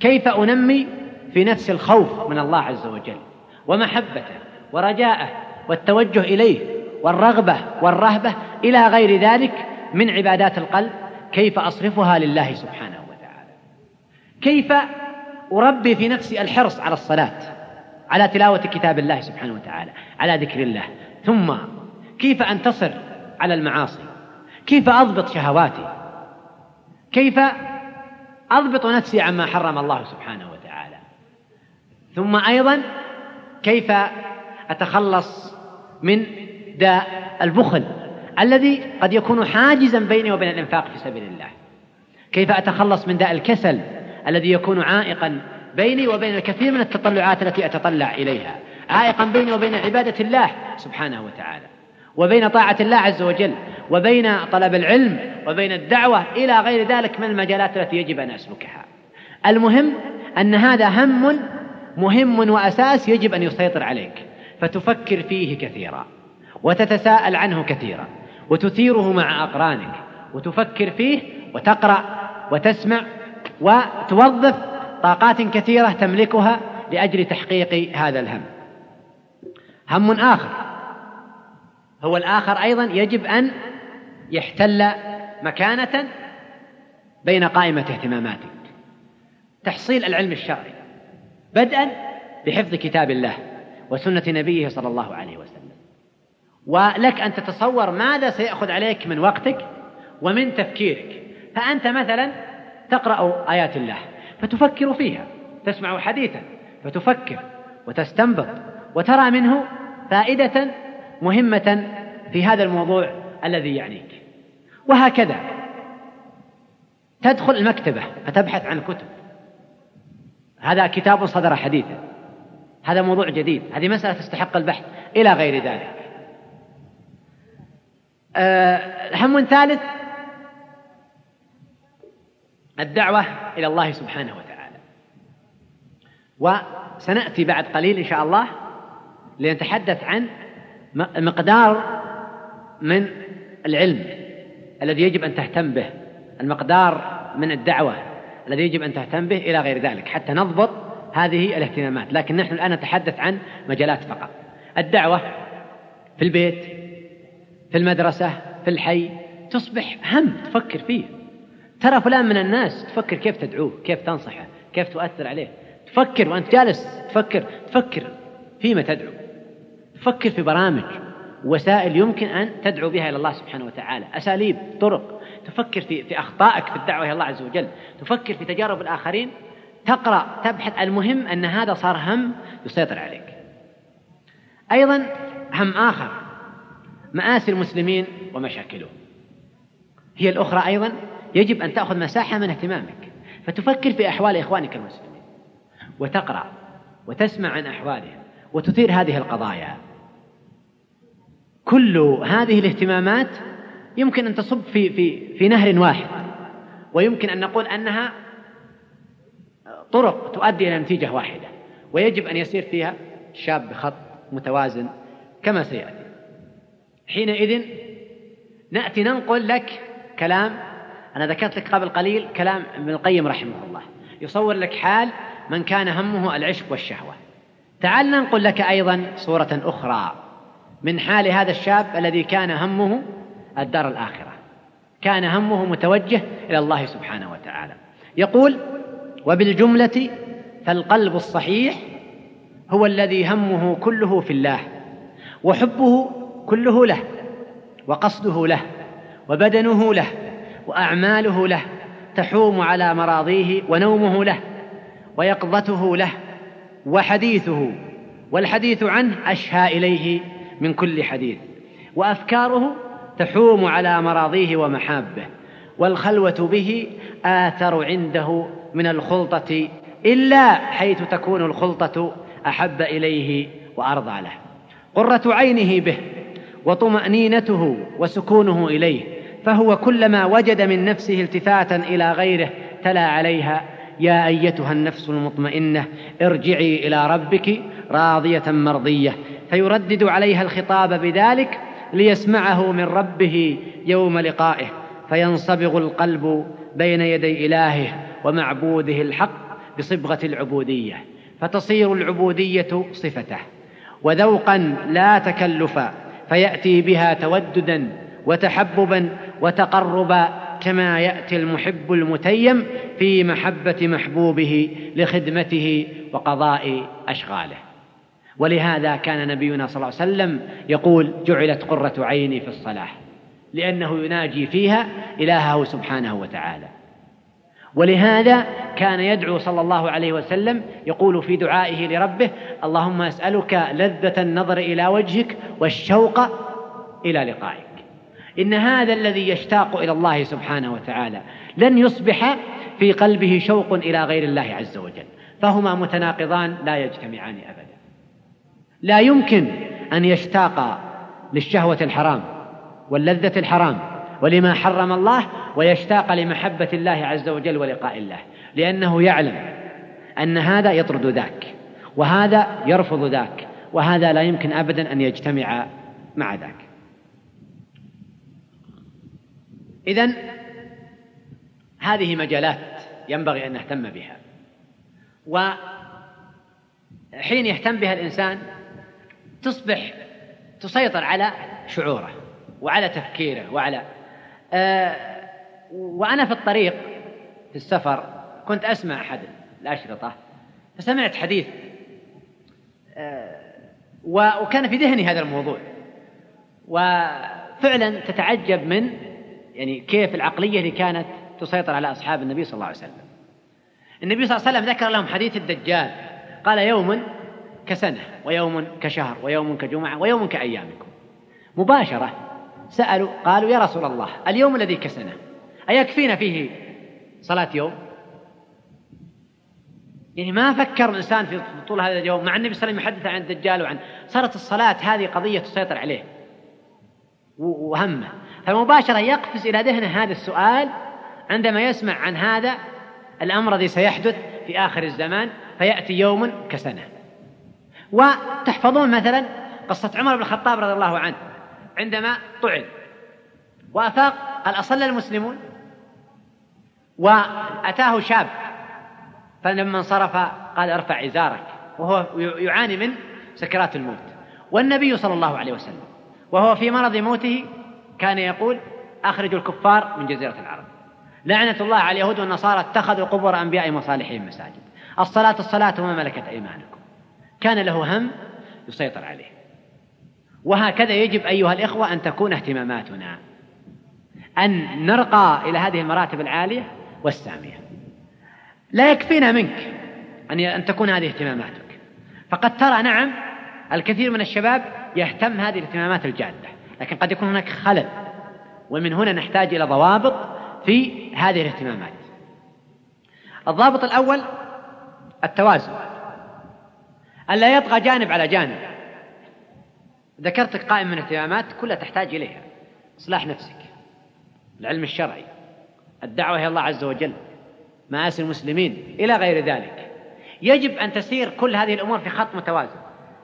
كيف أنمي في نفس الخوف من الله عز وجل ومحبته ورجاءه والتوجه إليه والرغبة والرهبة إلى غير ذلك من عبادات القلب كيف أصرفها لله سبحانه وتعالى. كيف أربي في نفسي الحرص على الصلاة على تلاوة كتاب الله سبحانه وتعالى على ذكر الله. ثم كيف أنتصر على المعاصي؟ كيف أضبط شهواتي؟ كيف أضبط نفسي عما حرم الله سبحانه وتعالى؟ ثم أيضا كيف أتخلص من داء البخل الذي قد يكون حاجزا بيني وبين الإنفاق في سبيل الله. كيف أتخلص من داء الكسل الذي يكون عائقا بيني وبين الكثير من التطلعات التي أتطلع إليها عائقا بيني وبين عبادة الله سبحانه وتعالى وبين طاعة الله عز وجل وبين طلب العلم وبين الدعوة إلى غير ذلك من المجالات التي يجب أن أسلكها. المهم أن هذا هم مهم وأساس يجب أن يسيطر عليك فتفكر فيه كثيرا. وتتساءل عنه كثيرا وتثيره مع أقرانك وتفكر فيه وتقرأ وتسمع وتوظف طاقات كثيرة تملكها لأجل تحقيق هذا الهم. هم آخر. هو الآخر أيضا يجب أن يحتل مكانة بين قائمة اهتماماتك. تحصيل العلم الشرعي بدءا بحفظ كتاب الله وسنة نبيه صلى الله عليه وسلم. ولك أن تتصور ماذا سيأخذ عليك من وقتك ومن تفكيرك. فأنت مثلا تقرأ آيات الله فتفكر فيها تسمع حديثا فتفكر وتستنبط وترى منه فائدة مهمة في هذا الموضوع الذي يعنيك. وهكذا تدخل المكتبة فتبحث عن كتب. هذا كتاب صدر حديثا. هذا موضوع جديد. هذه مسألة تستحق البحث. إلى غير ذلك. هم ثالث. الدعوة إلى الله سبحانه وتعالى. وسنأتي بعد قليل إن شاء الله لنتحدث عن مقدار من العلم الذي يجب أن تهتم به. المقدار من الدعوة الذي يجب أن تهتم به إلى غير ذلك حتى نضبط هذه الاهتمامات. لكن نحن الآن نتحدث عن مجالات فقط. الدعوة في البيت في المدرسة في الحي تصبح هم تفكر فيه. ترى فلان من الناس تفكر كيف تدعوه كيف تنصحه كيف تؤثر عليه. تفكر وأنت جالس تفكر تفكر فيما تدعو. تفكر في برامج وسائل يمكن أن تدعو بها إلى الله سبحانه وتعالى. أساليب طرق. تفكر في في أخطائك في الدعوة إلى الله عز وجل. تفكر في تجارب الآخرين. تقرأ تبحث. المهم أن هذا صار هم يسيطر عليك. أيضا هم آخر. مآسي المسلمين ومشاكلهم. هي الأخرى أيضا يجب أن تأخذ مساحة من اهتمامك فتفكر في أحوال إخوانك المسلمين وتقرأ وتسمع عن أحوالهم وتثير هذه القضايا. كل هذه الاهتمامات يمكن أن تصب في في في نهر واحد ويمكن أن نقول أنها طرق تؤدي إلى نتيجة واحدة ويجب أن يسير فيها الشاب بخط متوازن كما سيأتي. حينئذ نأتي ننقل لك كلام أنا ذكرت لك قبل قليل كلام ابن القيم رحمه الله. يصور لك حال من كان همه العشق والشهوة. تعال ننقل لك أيضا صورة أخرى من حال هذا الشاب الذي كان همه الدار الآخرة. كان همه متوجه إلى الله سبحانه وتعالى. يقول وبالجملة فالقلب الصحيح هو الذي همه كله في الله وحبه كله له وقصده له وبدنه له وأعماله له تحوم على مراضيه ونومه له ويقظته له وحديثه والحديث عنه أشهى إليه من كل حديث. وأفكاره تحوم على مراضيه ومحابه والخلوة به آثر عنده من الخلطة إلا حيث تكون الخلطة أحب إليه وأرضى له. قرة عينه به وطمأنينته وسكونه إليه فهو كلما وجد من نفسه التفاتا إلى غيره تلا عليها يا أيتها النفس المطمئنة ارجعي إلى ربك راضية مرضية. فيردد عليها الخطاب بذلك ليسمعه من ربه يوم لقائه فينصبغ القلب بين يدي إلهه ومعبوده الحق بصبغة العبودية فتصير العبودية صفته وذوقا لا تكلفا. فيأتي بها توددا وتحببا وتقربا كما يأتي المحب المتيم في محبة محبوبه لخدمته وقضاء أشغاله. ولهذا كان نبينا صلى الله عليه وسلم يقول جعلت قرة عيني في الصلاه لأنه يناجي فيها إلهه سبحانه وتعالى. ولهذا كان يدعو صلى الله عليه وسلم يقول في دعائه لربه اللهم أسألك لذة النظر إلى وجهك والشوق إلى لقائك. إن هذا الذي يشتاق إلى الله سبحانه وتعالى لن يصبح في قلبه شوق إلى غير الله عز وجل. فهما متناقضان لا يجتمعان ابدا. لا يمكن أن يشتاق للشهوة الحرام واللذة الحرام ولما حرم الله ويشتاق لمحبة الله عز وجل ولقاء الله لأنه يعلم أن هذا يطرد ذاك وهذا يرفض ذاك وهذا لا يمكن ابدا أن يجتمع مع ذاك. اذا هذه مجالات ينبغي أن نهتم بها. وحين يهتم بها الإنسان تصبح تسيطر على شعوره وعلى تفكيره وعلى آه وأنا في الطريق في السفر كنت أسمع أحد الأشرطة فسمعت حديث آه وكان في ذهني هذا الموضوع. وفعلا تتعجب من يعني كيف العقلية اللي كانت تسيطر على أصحاب النبي صلى الله عليه وسلم. النبي صلى الله عليه وسلم ذكر لهم حديث الدجال. قال يوم كسنة ويوم كشهر ويوم كجمعة ويوم كأيامكم. مباشرة سألوا قالوا يا رسول الله اليوم الذي كسنة؟ أيكفينا فيه صلاة يوم؟ يعني ما فكر الإنسان في طول هذا اليوم مع النبي صلى الله عليه وسلم يحدث عن الدجال وعن صارت الصلاة هذه قضية تسيطر عليه وهمه. فمباشرة يقفز إلى ذهنه هذا السؤال عندما يسمع عن هذا الأمر الذي سيحدث في آخر الزمان فيأتي يوم كسنة. وتحفظون مثلا قصة عمر بن الخطاب رضي الله عنه عندما طعن. وأفاق قال أصلى المسلمون؟ وأتاه شاب فلما انصرف قال ارفع إزارك. وهو يعاني من سكرات الموت. والنبي صلى الله عليه وسلم وهو في مرض موته كان يقول أخرجوا الكفار من جزيرة العرب. لعنة الله على اليهود والنصارى اتخذوا قبور أنبيائهم وصالحين مساجد. الصلاة الصلاة وما ملكت أيمانكم. كان له هم يسيطر عليه. وهكذا يجب أيها الإخوة أن تكون اهتماماتنا. أن نرقى إلى هذه المراتب العالية والسامية. لا يكفينا منك أن أن تكون هذه اهتماماتك. فقد ترى نعم الكثير من الشباب يهتم هذه الاهتمامات الجادة. لكن قد يكون هناك خلل ومن هنا نحتاج إلى ضوابط في هذه الاهتمامات. الضابط الأول التوازن. ألا يطغى جانب على جانب. ذكرت قائمة من الاهتمامات كلها تحتاج إليها. إصلاح نفسك. العلم الشرعي. الدعوة إلى الله عز وجل مآسي المسلمين إلى غير ذلك. يجب أن تسير كل هذه الأمور في خط متوازن.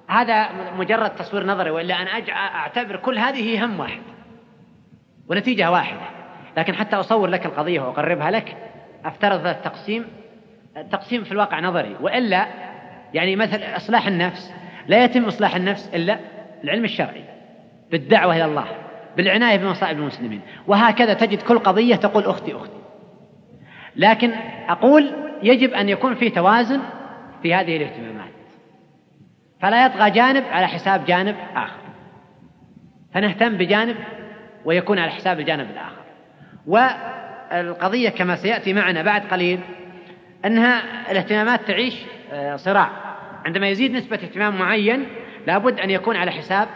هذا مجرد تصوير نظري وإلا أنا أعتبر كل هذه هم واحد ونتيجة واحدة. لكن حتى أصور لك القضية وأقربها لك أفترض التقسيم التقسيم في الواقع نظري. وإلا يعني مثل إصلاح النفس لا يتم إصلاح النفس إلا العلم الشرعي بالدعوة إلى الله. بالعناية بمصائب المسلمين. وهكذا تجد كل قضية تقول أختي أختي. لكن أقول يجب أن يكون في توازن في هذه الاهتمامات. فلا يطغى جانب على حساب جانب آخر. فنهتم بجانب ويكون على حساب الجانب الآخر. والقضية كما سيأتي معنا بعد قليل أنها الاهتمامات تعيش آه، صراع. عندما يزيد نسبة اهتمام معين لابد أن يكون على حساب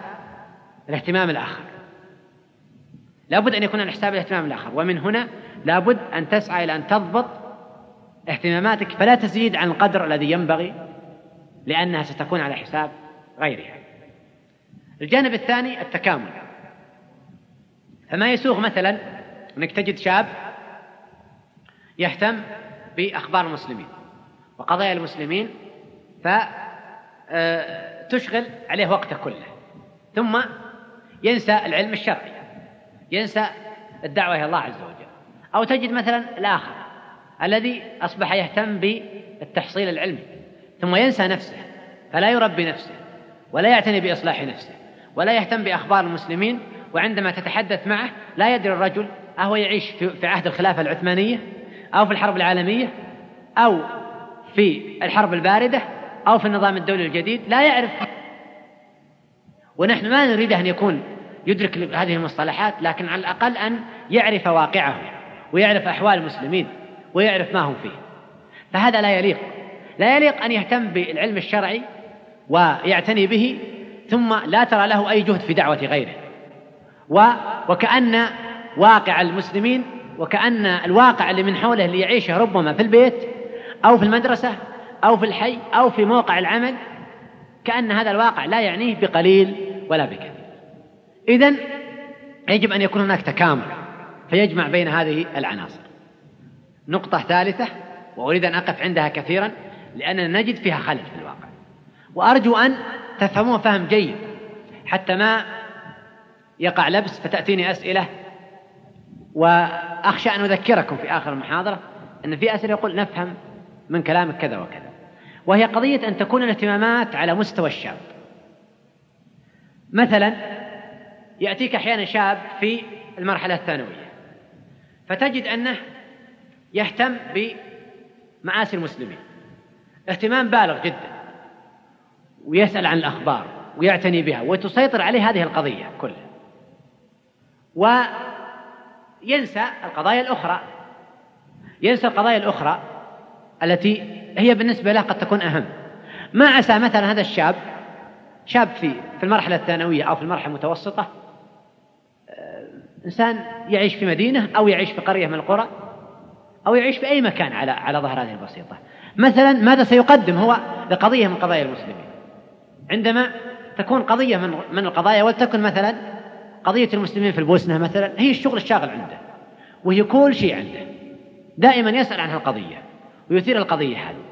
الاهتمام الآخر. لابد أن يكون على حساب الاهتمام الآخر. ومن هنا لابد أن تسعى إلى أن تضبط اهتماماتك فلا تزيد عن القدر الذي ينبغي لأنها ستكون على حساب غيرها. الجانب الثاني التكامل. فما يسوغ مثلا أنك تجد شاب يهتم بأخبار المسلمين وقضايا المسلمين فتشغل آه، عليه وقته كله ثم ينسى العلم الشرعي. ينسى الدعوة إلى الله عز وجل. أو تجد مثلا الآخر الذي أصبح يهتم بالتحصيل العلمي ثم ينسى نفسه فلا يربي نفسه ولا يعتني بإصلاح نفسه ولا يهتم بأخبار المسلمين وعندما تتحدث معه لا يدري الرجل أهو يعيش في عهد الخلافة العثمانية أو في الحرب العالمية أو في الحرب الباردة أو في النظام الدولي الجديد لا يعرف. ونحن ما نريد أن يكون يدرك هذه المصطلحات لكن على الأقل أن يعرف واقعه ويعرف أحوال المسلمين ويعرف ما هم فيه. فهذا لا يليق. لا يليق أن يهتم بالعلم الشرعي ويعتني به ثم لا ترى له أي جهد في دعوة غيره. و وكأن واقع المسلمين وكأن الواقع اللي من حوله اللي يعيشه ربما في البيت أو في المدرسة أو في الحي أو في موقع العمل كأن هذا الواقع لا يعنيه بقليل ولا بكثير. إذا يجب أن يكون هناك تكامل فيجمع بين هذه العناصر. نقطة ثالثة وأريد أن أقف عندها كثيرا لأننا نجد فيها خلل في الواقع. وأرجو أن تفهموه فهم جيد. حتى ما يقع لبس فتأتيني أسئلة وأخشى أن أذكركم في آخر المحاضرة أن في أسئلة يقول نفهم من كلامك كذا وكذا. وهي قضية أن تكون الاهتمامات على مستوى الشاب. مثلا يأتيك أحيانا شاب في المرحلة الثانوية فتجد أنه يهتم بمآسي المسلمين. اهتمام بالغ جدا ويسأل عن الأخبار ويعتني بها وتسيطر عليه هذه القضية كلها. وينسى القضايا الأخرى ينسى القضايا الأخرى التي هي بالنسبة له قد تكون أهم. ما عسى مثلا هذا الشاب شاب في في المرحلة الثانوية أو في المرحلة المتوسطة إنسان يعيش في مدينة أو يعيش في قرية من القرى أو يعيش في أي مكان على على ظهر هذه البسيطة. مثلا ماذا سيقدم هو لقضية من قضايا المسلمين؟ عندما تكون قضية من من القضايا ولتكن مثلا قضية المسلمين في البوسنة مثلا هي الشغل الشاغل عنده وهي كل شيء عنده دائما يسأل عن هالقضية ويثير القضية هذه.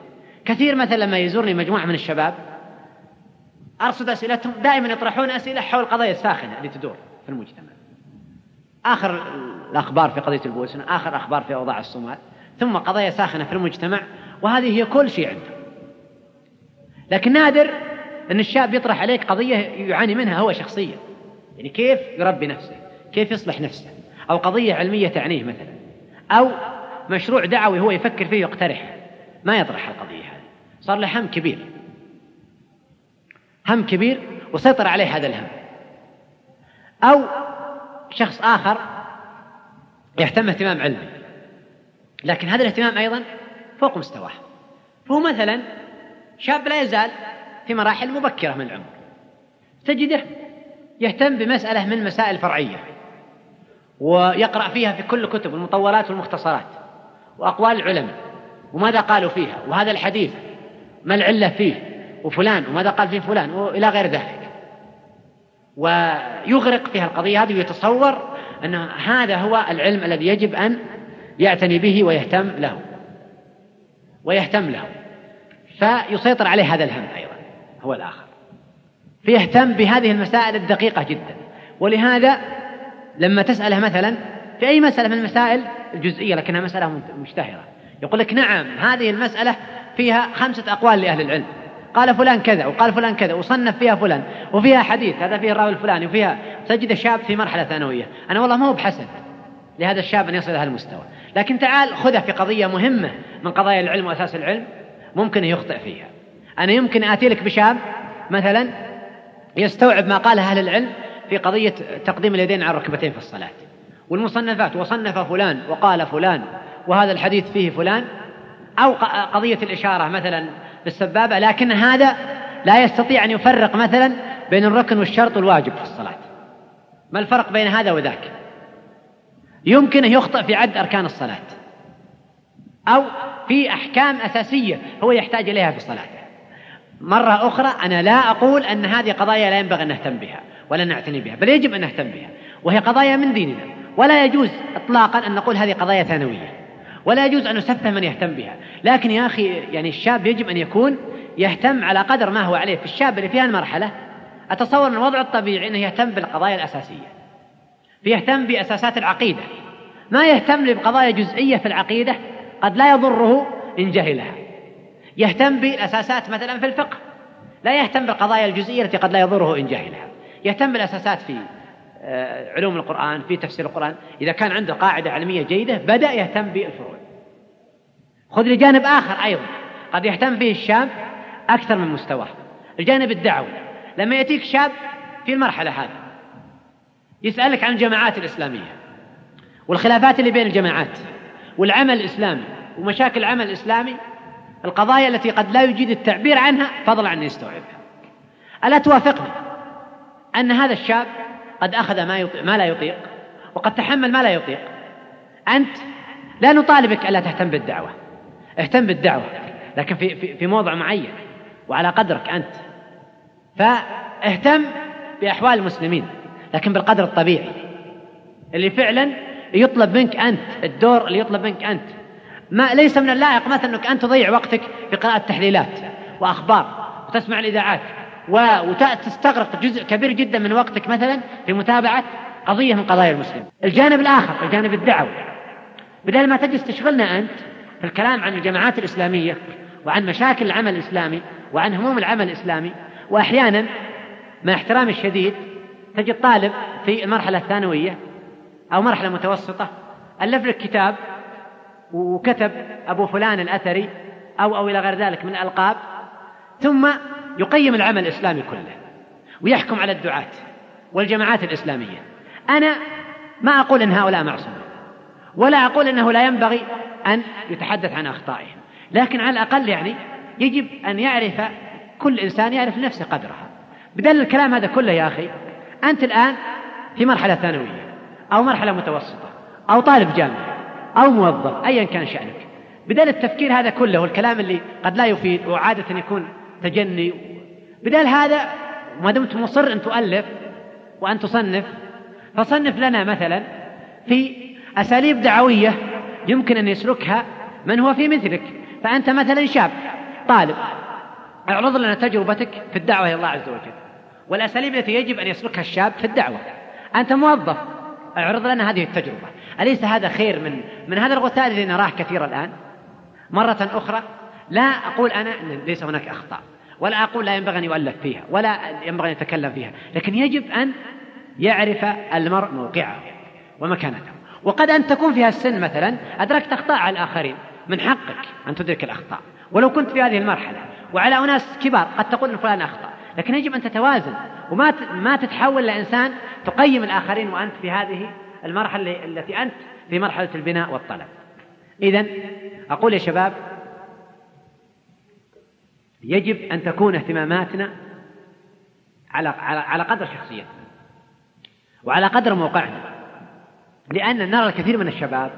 كثير مثلا لما يزورني مجموعة من الشباب أرصد أسئلتهم دائما يطرحون أسئلة حول القضايا الساخنة اللي تدور في المجتمع. آخر الأخبار في قضية البوسنة آخر أخبار في أوضاع الصومال. ثم قضايا ساخنة في المجتمع وهذه هي كل شيء عنده لكن نادر أن الشاب يطرح عليك قضية يعاني منها هو شخصيا. يعني كيف يربي نفسه؟ كيف يصلح نفسه؟ أو قضية علمية تعنيه مثلا. أو مشروع دعوي هو يفكر فيه ويقترح ما يطرح القضية هذه. صار له هم كبير. هم كبير وسيطر عليه هذا الهم. أو شخص آخر يهتم اهتمام علمي. لكن هذا الاهتمام أيضا فوق مستواه. فهو مثلا شاب لا يزال في مراحل مبكرة من العمر. تجده يهتم بمسألة من مسائل فرعية ويقرأ فيها في كل كتب المطولات والمختصرات وأقوال العلماء وماذا قالوا فيها وهذا الحديث ما العلة فيه وفلان وماذا قال فيه فلان وإلى غير ذلك. ويغرق فيها القضية هذه ويتصور أن هذا هو العلم الذي يجب أن يعتني به ويهتم له. ويهتم له. فيسيطر عليه هذا الهم أيضا هو الآخر. فيهتم بهذه المسائل الدقيقة جدا. ولهذا لما تسأله مثلا في أي مسألة من المسائل الجزئية لكنها مسألة مشتهرة يقول لك نعم هذه المسألة فيها خمسة أقوال لأهل العلم. قال فلان كذا وقال فلان كذا وصنف فيها فلان وفيها حديث هذا فيه الراوي الفلاني وفيها تجد شاب في مرحلة ثانوية. أنا والله ما هو بحسن لهذا الشاب أن يصل لهذا المستوى. لكن تعال خذه في قضية مهمة من قضايا العلم وأساس العلم ممكن يخطئ فيها. أنا يمكن آتي لك بشاب مثلا يستوعب ما قاله أهل العلم في قضية تقديم اليدين على الركبتين في الصلاة. والمصنفات وصنف فلان وقال فلان وهذا الحديث فيه فلان. أو قضية الإشارة مثلا بالسبابة لكن هذا لا يستطيع أن يفرق مثلا بين الركن والشرط والواجب في الصلاة. ما الفرق بين هذا وذاك؟ يمكن أن يخطئ في عد أركان الصلاة. أو في أحكام أساسية هو يحتاج إليها في صلاته. مرة أخرى أنا لا أقول أن هذه قضايا لا ينبغي أن نهتم بها ولا نعتني بها بل يجب أن نهتم بها وهي قضايا من ديننا. ولا يجوز إطلاقا أن نقول هذه قضايا ثانوية. ولا يجوز أن نسفه من يهتم بها. لكن يا أخي يعني الشاب يجب أن يكون يهتم على قدر ما هو عليه. في الشاب اللي في هذه المرحلة أتصور أن الوضع الطبيعي أنه يهتم بالقضايا الأساسية. فيهتم بأساسات العقيدة. ما يهتم بقضايا جزئية في العقيدة قد لا يضره إن جهلها. يهتم بالأساسات مثلا في الفقه. لا يهتم بالقضايا الجزئية التي قد لا يضره إن جهلها. يهتم بالأساسات في علوم القرآن في تفسير القرآن. إذا كان عنده قاعدة علمية جيدة بدأ يهتم بالفروع. خذ لجانب آخر أيضا. قد يهتم به الشاب أكثر من مستواه. الجانب الدعوي لما يأتيك شاب في المرحلة هذه يسألك عن الجماعات الإسلامية والخلافات اللي بين الجماعات والعمل الإسلامي ومشاكل العمل الإسلامي القضايا التي قد لا يجيد التعبير عنها فضلا عن يستوعبها. ألا توافقني أن هذا الشاب قد أخذ ما, يطيق ما لا يطيق وقد تحمل ما لا يطيق. أنت لا نطالبك ألا تهتم بالدعوة. اهتم بالدعوة لكن في, في, في موضع معين وعلى قدرك أنت. فاهتم بأحوال المسلمين لكن بالقدر الطبيعي. اللي فعلا يطلب منك أنت الدور اللي يطلب منك أنت. ما ليس من اللائق مثلا أنك أنت تضيع وقتك في قراءة تحليلات وأخبار وتسمع الإذاعات. وتستغرق جزء كبير جدا من وقتك مثلا في متابعة قضية من قضايا المسلم الجانب الآخر الجانب الدعوي. بدل ما تجلس تشغلنا أنت في الكلام عن الجماعات الإسلامية وعن مشاكل العمل الإسلامي وعن هموم العمل الإسلامي وأحيانا مع احترامي الشديد تجد طالب في المرحلة الثانوية أو مرحلة متوسطة ألف لك كتاب وكتب أبو فلان الأثري أو أو إلى غير ذلك من الألقاب ثم يقيم العمل الإسلامي كله ويحكم على الدعاة والجماعات الإسلامية. أنا ما أقول أن هؤلاء معصومون ولا أقول أنه لا ينبغي أن يتحدث عن أخطائهم لكن على الأقل يعني يجب أن يعرف كل إنسان يعرف لنفسه قدرها بدل الكلام هذا كله يا أخي أنت الآن في مرحلة ثانوية أو مرحلة متوسطة أو طالب جامعي أو موظف أيا كان شأنك. بدل التفكير هذا كله والكلام اللي قد لا يفيد وعادة يكون تجني. بدل هذا ما دمت مصر أن تؤلف وأن تصنف. فصنف لنا مثلا في أساليب دعوية يمكن أن يسلكها من هو في مثلك. فأنت مثلا شاب طالب اعرض لنا تجربتك في الدعوة إلى الله عز وجل. والأساليب التي يجب أن يسلكها الشاب في الدعوة. أنت موظف اعرض لنا هذه التجربة. أليس هذا خير من من هذا الغثاء الذي نراه كثيرا الآن؟ مرة أخرى لا أقول أنا أن ليس هناك أخطاء. ولا أقول لا ينبغي أن يؤلف فيها ولا ينبغي أن يتكلم فيها لكن يجب أن يعرف المرء موقعه ومكانته. وقد أن تكون فيها السن مثلا أدركت أخطاء على الآخرين من حقك أن تدرك الأخطاء. ولو كنت في هذه المرحلة وعلى أناس كبار قد تقول أن فلان أخطأ لكن يجب أن تتوازن. وما ما تتحول لإنسان تقيم الآخرين وأنت في هذه المرحلة التي أنت في مرحلة البناء والطلب. إذا أقول يا شباب يجب أن تكون اهتماماتنا على على قدر شخصيتنا وعلى قدر موقعنا لأن نرى الكثير من الشباب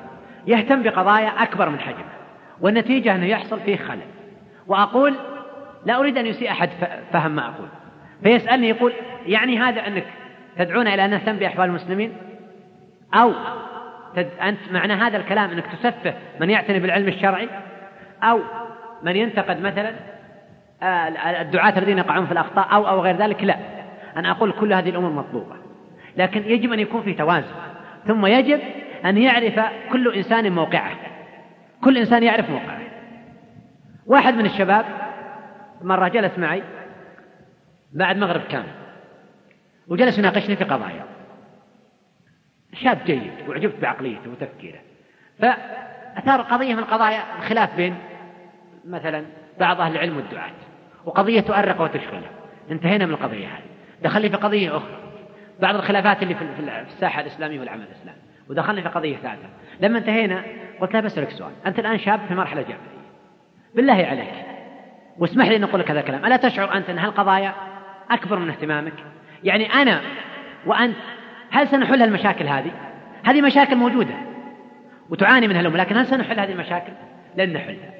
يهتم بقضايا أكبر من حجمه والنتيجة أنه يحصل فيه خلل. وأقول لا أريد أن يسيء أحد فهم ما أقول. فيسألني يقول يعني هذا أنك تدعون إلى أن نهتم بأحوال المسلمين؟ أو. أنت معنى هذا الكلام أنك تسفه من يعتني بالعلم الشرعي؟ أو من ينتقد مثلا الدعاة الذين يقعون في الأخطاء أو أو غير ذلك لا. أنا أقول كل هذه الأمور مطلوبة. لكن يجب أن يكون في توازن. ثم يجب أن يعرف كل إنسان موقعه. كل إنسان يعرف موقعه. واحد من الشباب مرة جلس معي بعد مغرب كامل وجلس يناقشني في قضايا. شاب جيد وعجبت بعقليته وتفكيره. فأثار قضية من قضايا الخلاف بين مثلا بعض أهل العلم والدعاة. وقضية تؤرق وتشغله انتهينا من القضية هذه. دخلني في قضية أخرى. بعض الخلافات اللي في الساحة الإسلامية والعمل الإسلامي. ودخلنا في قضية ثالثة. لما انتهينا قلت له بسألك سؤال. أنت الآن شاب في مرحلة جامعية. بالله عليك. واسمح لي أن أقول لك هذا الكلام. ألا تشعر أنت أن هالقضايا أكبر من اهتمامك؟ يعني أنا وأنت هل سنحل المشاكل هذه؟ هذه مشاكل موجودة. وتعاني منها الأمة لكن هل سنحل هذه المشاكل؟ لن نحلها.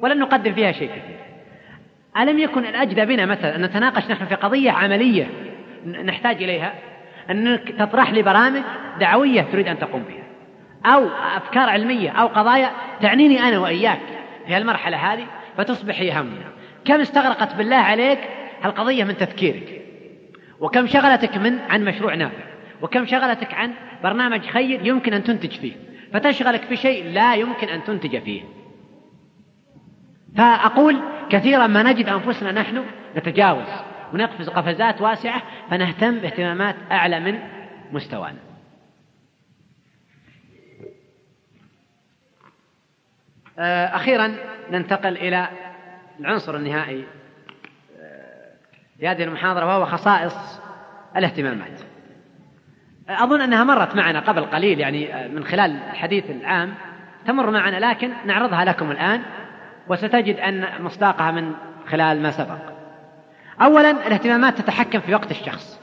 ولن نقدم فيها شيء كثير. ألم يكن الأجدى بنا مثلا أن نتناقش نحن في قضية عملية نحتاج إليها؟ أنك تطرح لي برامج دعوية تريد أن تقوم بها. أو أفكار علمية أو قضايا تعنيني أنا وإياك في المرحلة هذه فتصبح هي همنا. كم استغرقت بالله عليك هالقضية من تفكيرك؟ وكم شغلتك من عن مشروع نافع؟ وكم شغلتك عن برنامج خير يمكن أن تنتج فيه؟ فتشغلك في شيء لا يمكن أن تنتج فيه. فأقول كثيرا ما نجد أنفسنا نحن نتجاوز. ونقفز قفزات واسعة فنهتم باهتمامات أعلى من مستوانا. آه، أخيرا ننتقل إلى العنصر النهائي. في هذه المحاضرة وهو خصائص الاهتمامات. أظن أنها مرت معنا قبل قليل يعني من خلال الحديث العام تمر معنا لكن نعرضها لكم الآن. وستجد أن مصداقها من خلال ما سبق. أولا الاهتمامات تتحكم في وقت الشخص.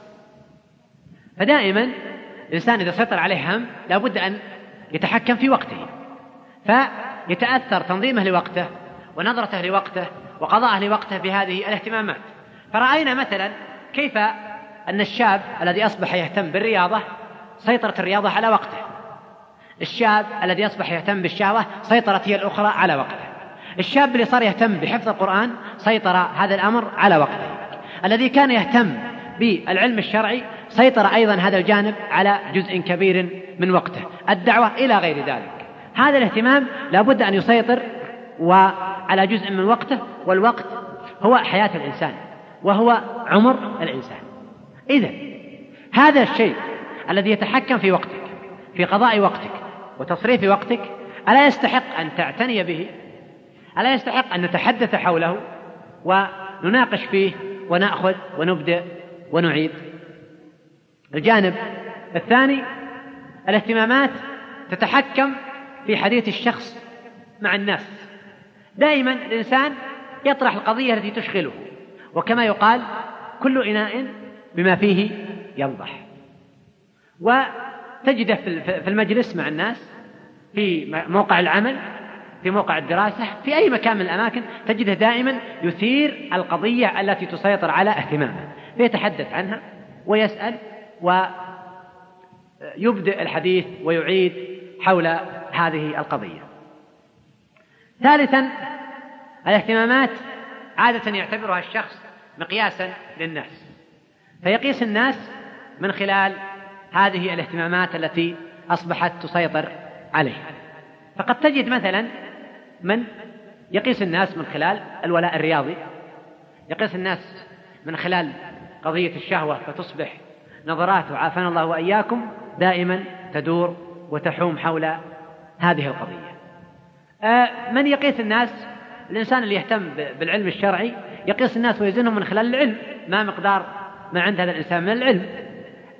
فدائما الإنسان إذا سيطر عليه هم لابد أن يتحكم في وقته. فيتأثر تنظيمه لوقته ونظرته لوقته وقضاءه لوقته بهذه الاهتمامات. فرأينا مثلا كيف أن الشاب الذي أصبح يهتم بالرياضة سيطرت الرياضة على وقته. الشاب الذي أصبح يهتم بالشهوة سيطرت هي الأخرى على وقته. الشاب اللي صار يهتم بحفظ القرآن سيطر هذا الأمر على وقته. الذي كان يهتم بالعلم الشرعي سيطر أيضا هذا الجانب على جزء كبير من وقته. الدعوة إلى غير ذلك. هذا الاهتمام لابد أن يسيطر وعلى جزء من وقته والوقت هو حياة الإنسان وهو عمر الإنسان. إذا هذا الشيء الذي يتحكم في وقتك في قضاء وقتك وتصريف وقتك ألا يستحق أن تعتني به؟ ألا يستحق أن نتحدث حوله ونناقش فيه ونأخذ ونبدأ ونعيد؟ الجانب الثاني الاهتمامات تتحكم في حديث الشخص مع الناس. دائما الإنسان يطرح القضية التي تشغله وكما يقال كل إناء بما فيه ينضح. وتجده في المجلس مع الناس في موقع العمل في موقع الدراسة في أي مكان من الأماكن تجده دائما يثير القضية التي تسيطر على اهتمامه فيتحدث عنها ويسأل ويبدأ الحديث ويعيد حول هذه القضية. ثالثا الاهتمامات عادة يعتبرها الشخص مقياسا للناس فيقيس الناس من خلال هذه الاهتمامات التي أصبحت تسيطر عليه. فقد تجد مثلا من يقيس الناس من خلال الولاء الرياضي يقيس الناس من خلال قضية الشهوة فتصبح نظراته عافانا الله وإياكم دائما تدور وتحوم حول هذه القضية. آه، من يقيس الناس؟ الإنسان اللي يهتم بالعلم الشرعي يقيس الناس ويزنهم من خلال العلم ما مقدار ما عند هذا الإنسان من العلم.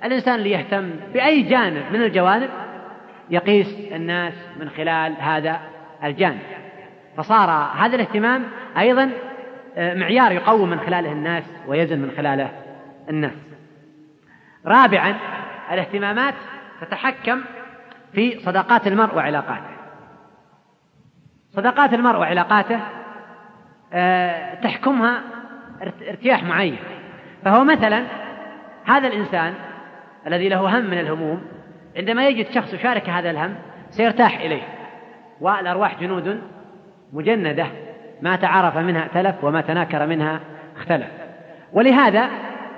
الإنسان اللي يهتم بأي جانب من الجوانب يقيس الناس من خلال هذا الجانب. فصار هذا الاهتمام أيضا آه، معيار يقوم من خلاله الناس ويزن من خلاله الناس. رابعا الاهتمامات تتحكم في صداقات المرء وعلاقاته. صداقات المرء وعلاقاته آه، تحكمها ارتياح معين. فهو مثلا هذا الإنسان الذي له هم من الهموم عندما يجد شخص يشارك هذا الهم سيرتاح إليه. والأرواح جنود مجندة. ما تعارف منها ائتلف وما تناكر منها اختلف. ولهذا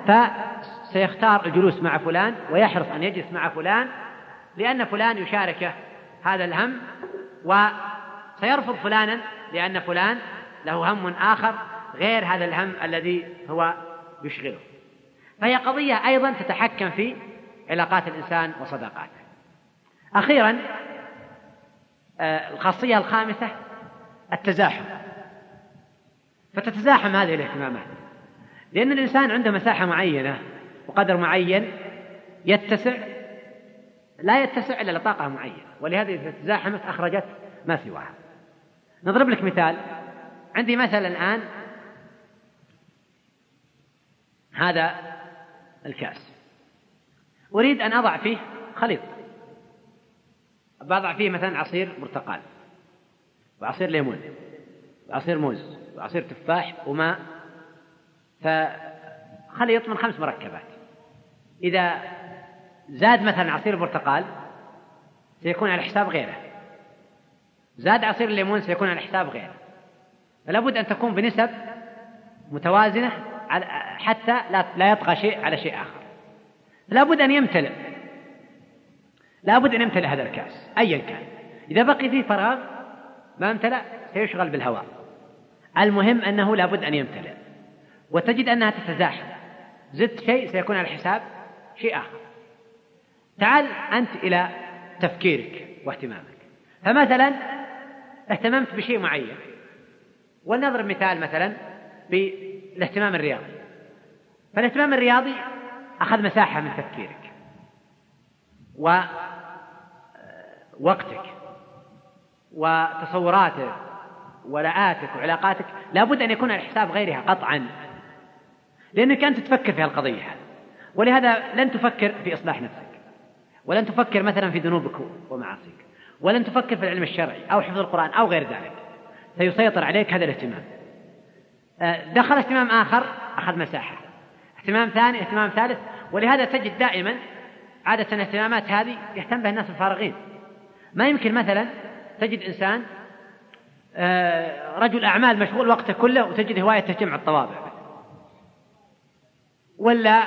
فسيختار الجلوس مع فلان ويحرص أن يجلس مع فلان لأن فلان يشاركه هذا الهم وسيرفض فلانا لأن فلان له هم آخر غير هذا الهم الذي هو يشغله. فهي قضية أيضا تتحكم في علاقات الإنسان وصداقاته. أخيرا آه، الخاصية الخامسة التزاحم. فتتزاحم هذه الاهتمامات. لأن الإنسان عنده مساحة معينة وقدر معين يتسع لا يتسع إلا لطاقة معينة. ولهذا إذا تزاحمت أخرجت ما سواها. نضرب لك مثال. عندي مثلا الآن. هذا الكأس. أريد أن أضع فيه خليط. بضع فيه مثلا عصير برتقال. وعصير ليمون وعصير موز وعصير تفاح وماء. فخليط من خمس مركبات. إذا زاد مثلا عصير برتقال سيكون على حساب غيره. زاد عصير الليمون سيكون على حساب غيره. فلا بد أن تكون بنسب متوازنة حتى لا يطغى شيء على شيء آخر. لا بد أن يمتلئ. لا بد أن يمتلئ هذا الكأس أيا كان. إذا بقي فيه فراغ ما امتلأ سيشغل بالهواء. المهم أنه لا بد أن يمتلئ. وتجد أنها تتزاحم. زدت شيء سيكون على حساب شيء آخر. تعال أنت إلى تفكيرك واهتمامك. فمثلا اهتممت بشيء معين. ولنضرب مثال مثلا بالاهتمام الرياضي. فالاهتمام الرياضي أخذ مساحة من تفكيرك. ووقتك وتصوراتك ولآتك وعلاقاتك لابد أن يكون على حساب غيرها قطعا. لأنك أنت تفكر في هالقضية. ولهذا لن تفكر في إصلاح نفسك. ولن تفكر مثلا في ذنوبك ومعاصيك. ولن تفكر في العلم الشرعي أو حفظ القرآن أو غير ذلك. سيسيطر عليك هذا الاهتمام. آه، دخل اهتمام آخر أخذ مساحة. اهتمام ثاني اهتمام ثالث. ولهذا تجد دائما عادة الاهتمامات هذه يهتم بها الناس الفارغين. ما يمكن مثلا تجد إنسان آه، رجل أعمال مشغول وقته كله وتجد هوايته جمع الطوابع. ولا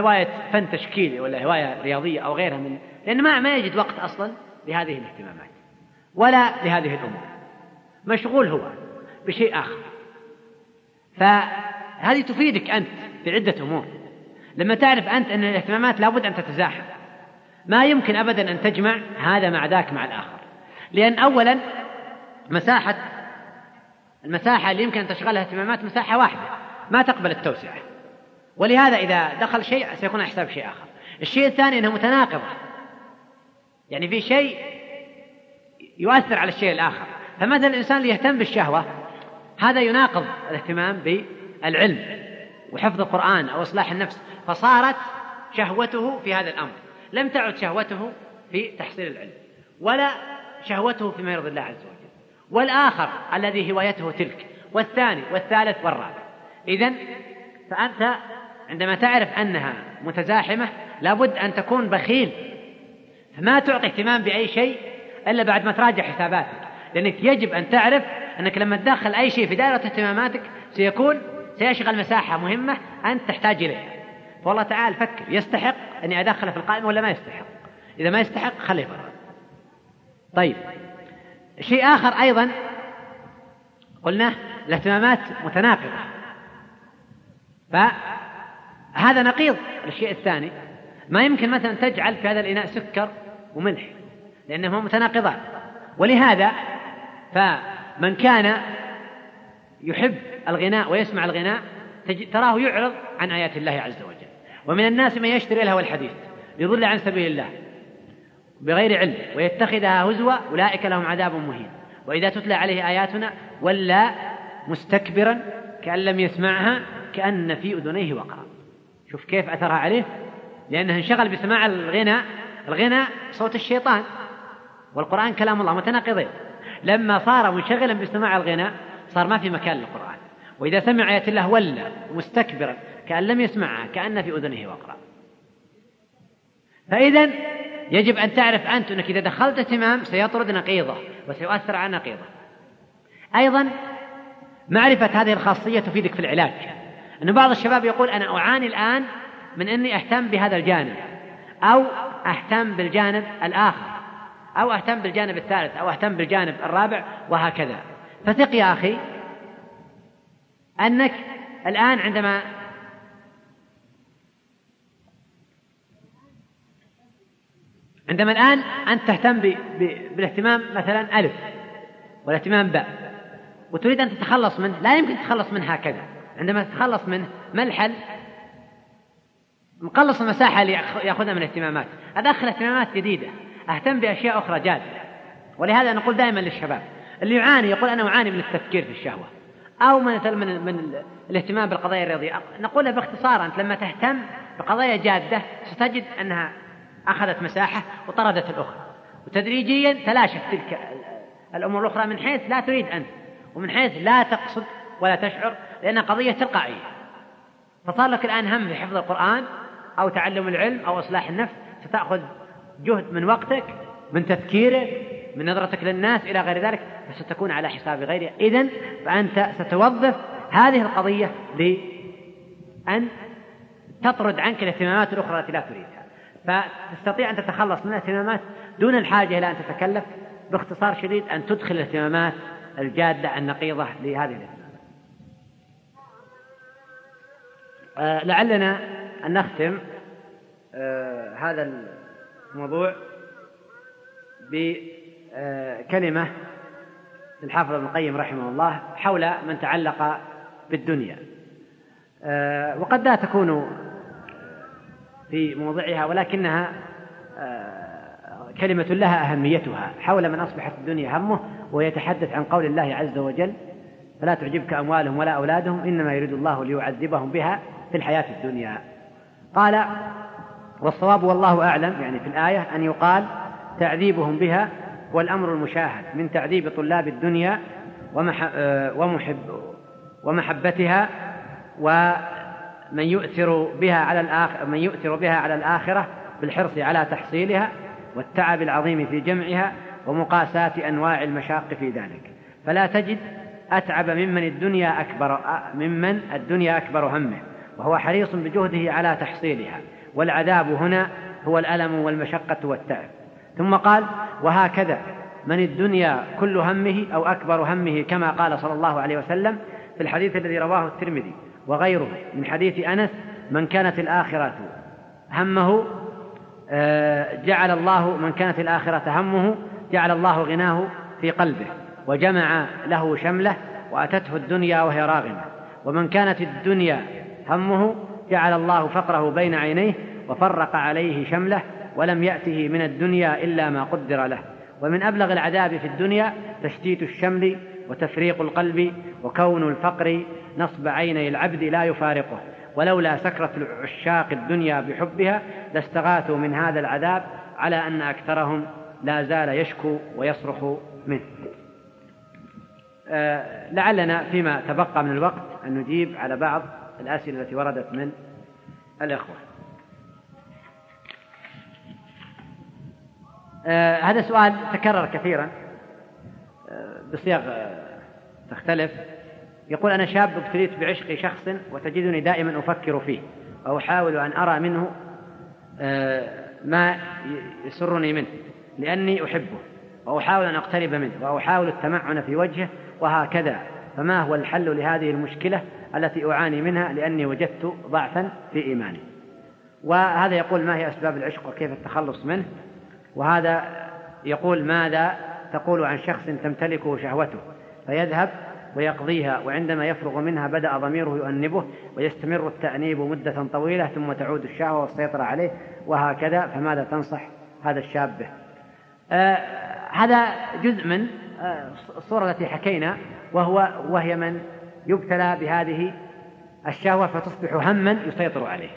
هواية فن تشكيلي ولا هواية رياضية أو غيرها من لأن ما ما يجد وقت أصلا لهذه الاهتمامات ولا لهذه الأمور. مشغول هو بشيء آخر. فهذه تفيدك أنت في عدة أمور. لما تعرف أنت أن الاهتمامات لابد أن تتزاحم. ما يمكن أبدا أن تجمع هذا مع ذاك مع الآخر. لأن أولا مساحة المساحة اللي يمكن أن تشغلها اهتمامات مساحة واحدة ما تقبل التوسعة. ولهذا إذا دخل شيء سيكون على حساب شيء آخر. الشيء الثاني أنها متناقضة يعني في شيء يؤثر على الشيء الآخر. فمثلا الإنسان اللي يهتم بالشهوة هذا يناقض الاهتمام بالعلم وحفظ القرآن أو إصلاح النفس. فصارت شهوته في هذا الأمر. لم تعد شهوته في تحصيل العلم. ولا شهوته فيما يرضي الله عز وجل. والآخر الذي هوايته تلك. والثاني والثالث والرابع. إذا فأنت عندما تعرف أنها متزاحمة لابد أن تكون بخيل. فما تعطي اهتمام بأي شيء إلا بعد ما تراجع حساباتك. لأنك يجب أن تعرف أنك لما تدخل أي شيء في دائرة اهتماماتك سيكون سيشغل مساحة مهمة أنت تحتاج إليها. فالله تعالى فكر يستحق أني أدخله في القائمة ولا ما يستحق؟ إذا ما يستحق خليه برا طيب. شيء آخر أيضا. قلنا الاهتمامات متناقضة. فهذا نقيض الشيء الثاني. ما يمكن مثلا تجعل في هذا الإناء سكر وملح لأنهما متناقضان ولهذا فمن كان يحب الغناء ويسمع الغناء تراه يعرض عن آيات الله عز وجل. ومن الناس من يشتري له الحديث ليضل عن سبيل الله. بغير علم ويتخذها هزوا أولئك لهم عذاب مهين. وإذا تتلى عليه آياتنا ولا مستكبرا كأن لم يسمعها كأن في أذنيه وقرأ. شوف كيف أثرها عليه لأنه انشغل بسماع الغنى الغنى صوت الشيطان. والقرآن كلام الله متناقضين. لما صار منشغلا بسماع الغنى صار ما في مكان للقرآن. وإذا سمع آيات الله ولى مستكبرا كأن لم يسمعها كأن في أذنه وقرأ. فإذا يجب أن تعرف أنت أنك إذا دخلت اهتمام سيطرد نقيضة وسيؤثر على نقيضة. أيضا معرفة هذه الخاصية تفيدك في العلاج. أن بعض الشباب يقول أنا أعاني الآن من أني أهتم بهذا الجانب أو أهتم بالجانب الآخر أو أهتم بالجانب الثالث أو أهتم بالجانب الرابع وهكذا. فثق يا أخي أنك الآن عندما عندما الآن أنت تهتم بالاهتمام مثلا ألف والاهتمام باء وتريد أن تتخلص منه لا يمكن تتخلص منه هكذا. عندما تتخلص منه ما الحل؟ مقلص المساحة اللي يأخذها من الاهتمامات أدخل اهتمامات جديدة. أهتم بأشياء أخرى جادة. ولهذا نقول دائما للشباب اللي يعاني يقول أنا أعاني من التفكير في الشهوة أو من من, من الاهتمام بالقضايا الرياضية. نقول باختصار أنت لما تهتم بقضايا جادة ستجد أنها أخذت مساحة وطردت الأخرى. وتدريجيا تلاشت تلك الأمور الأخرى من حيث لا تريد أنت ومن حيث لا تقصد ولا تشعر لأنها قضية تلقائية. فصار لك الآن هم في حفظ القرآن أو تعلم العلم أو إصلاح النفس ستأخذ جهد من وقتك من تفكيرك من نظرتك للناس إلى غير ذلك فستكون على حساب غيرها إذن فأنت ستوظف هذه القضية لأن تطرد عنك الاهتمامات الأخرى التي لا تريدها فتستطيع أن تتخلص من الاهتمامات دون الحاجة إلى أن تتكلف باختصار شديد أن تدخل الاهتمامات الجادة النقيضة لهذه الاهتمامات. آه لعلنا أن نختم آه هذا الموضوع بكلمة للحافظ ابن القيم رحمه الله حول من تعلق بالدنيا. آه وقد لا تكون في موضعها ولكنها آه، كلمة لها أهميتها. حول من أصبحت الدنيا همه ويتحدث عن قول الله عز وجل فلا تعجبك أموالهم ولا أولادهم إنما يريد الله ليعذبهم بها في الحياة الدنيا. قال والصواب والله أعلم يعني في الآية أن يقال تعذيبهم بها هو الأمر المشاهد من تعذيب طلاب الدنيا آه، ومحب ومحبتها ومن يؤثر بها على الآخر من يؤثر بها على الآخرة بالحرص على تحصيلها والتعب العظيم في جمعها ومقاساة أنواع المشاق في ذلك. فلا تجد أتعب ممن الدنيا أكبر ممن الدنيا أكبر همه وهو حريص بجهده على تحصيلها. والعذاب هنا هو الألم والمشقة والتعب. ثم قال وهكذا من الدنيا كل همه أو أكبر همه كما قال صلى الله عليه وسلم في الحديث الذي رواه الترمذي. وغيره من حديث أنس من كانت الآخرة همه آه، جعل الله من كانت الآخرة همه جعل الله غناه في قلبه وجمع له شمله وأتته الدنيا وهي راغمة. ومن كانت الدنيا همه جعل الله فقره بين عينيه وفرق عليه شمله ولم يأته من الدنيا إلا ما قدر له. ومن أبلغ العذاب في الدنيا تشتيت الشمل وتفريق القلب وكون الفقر نصب عيني العبد لا يفارقه. ولولا سكرة عشاق الدنيا بحبها لاستغاثوا من هذا العذاب على أن أكثرهم لا زال يشكو ويصرخ منه. آه لعلنا فيما تبقى من الوقت أن نجيب على بعض الأسئلة التي وردت من الإخوة. آه هذا سؤال تكرر كثيرا. بصيغ تختلف. يقول أنا شاب ابتليت بعشق شخص وتجدني دائما أفكر فيه وأحاول أن أرى منه آه، ما يسرني منه لأني أحبه وأحاول أن أقترب منه وأحاول التمعن في وجهه وهكذا. فما هو الحل لهذه المشكلة التي أعاني منها؟ لأني وجدت ضعفا في إيماني. وهذا يقول ما هي أسباب العشق وكيف التخلص منه؟ وهذا يقول ماذا؟ تقول عن شخص تمتلكه شهوته فيذهب ويقضيها وعندما يفرغ منها بدأ ضميره يؤنبه ويستمر التأنيب مدة طويلة ثم تعود الشهوة والسيطرة عليه وهكذا فماذا تنصح هذا الشاب به؟ آه هذا جزء من آه الصورة التي حكينا وهو وهي من يبتلى بهذه الشهوة فتصبح هما يسيطر عليه.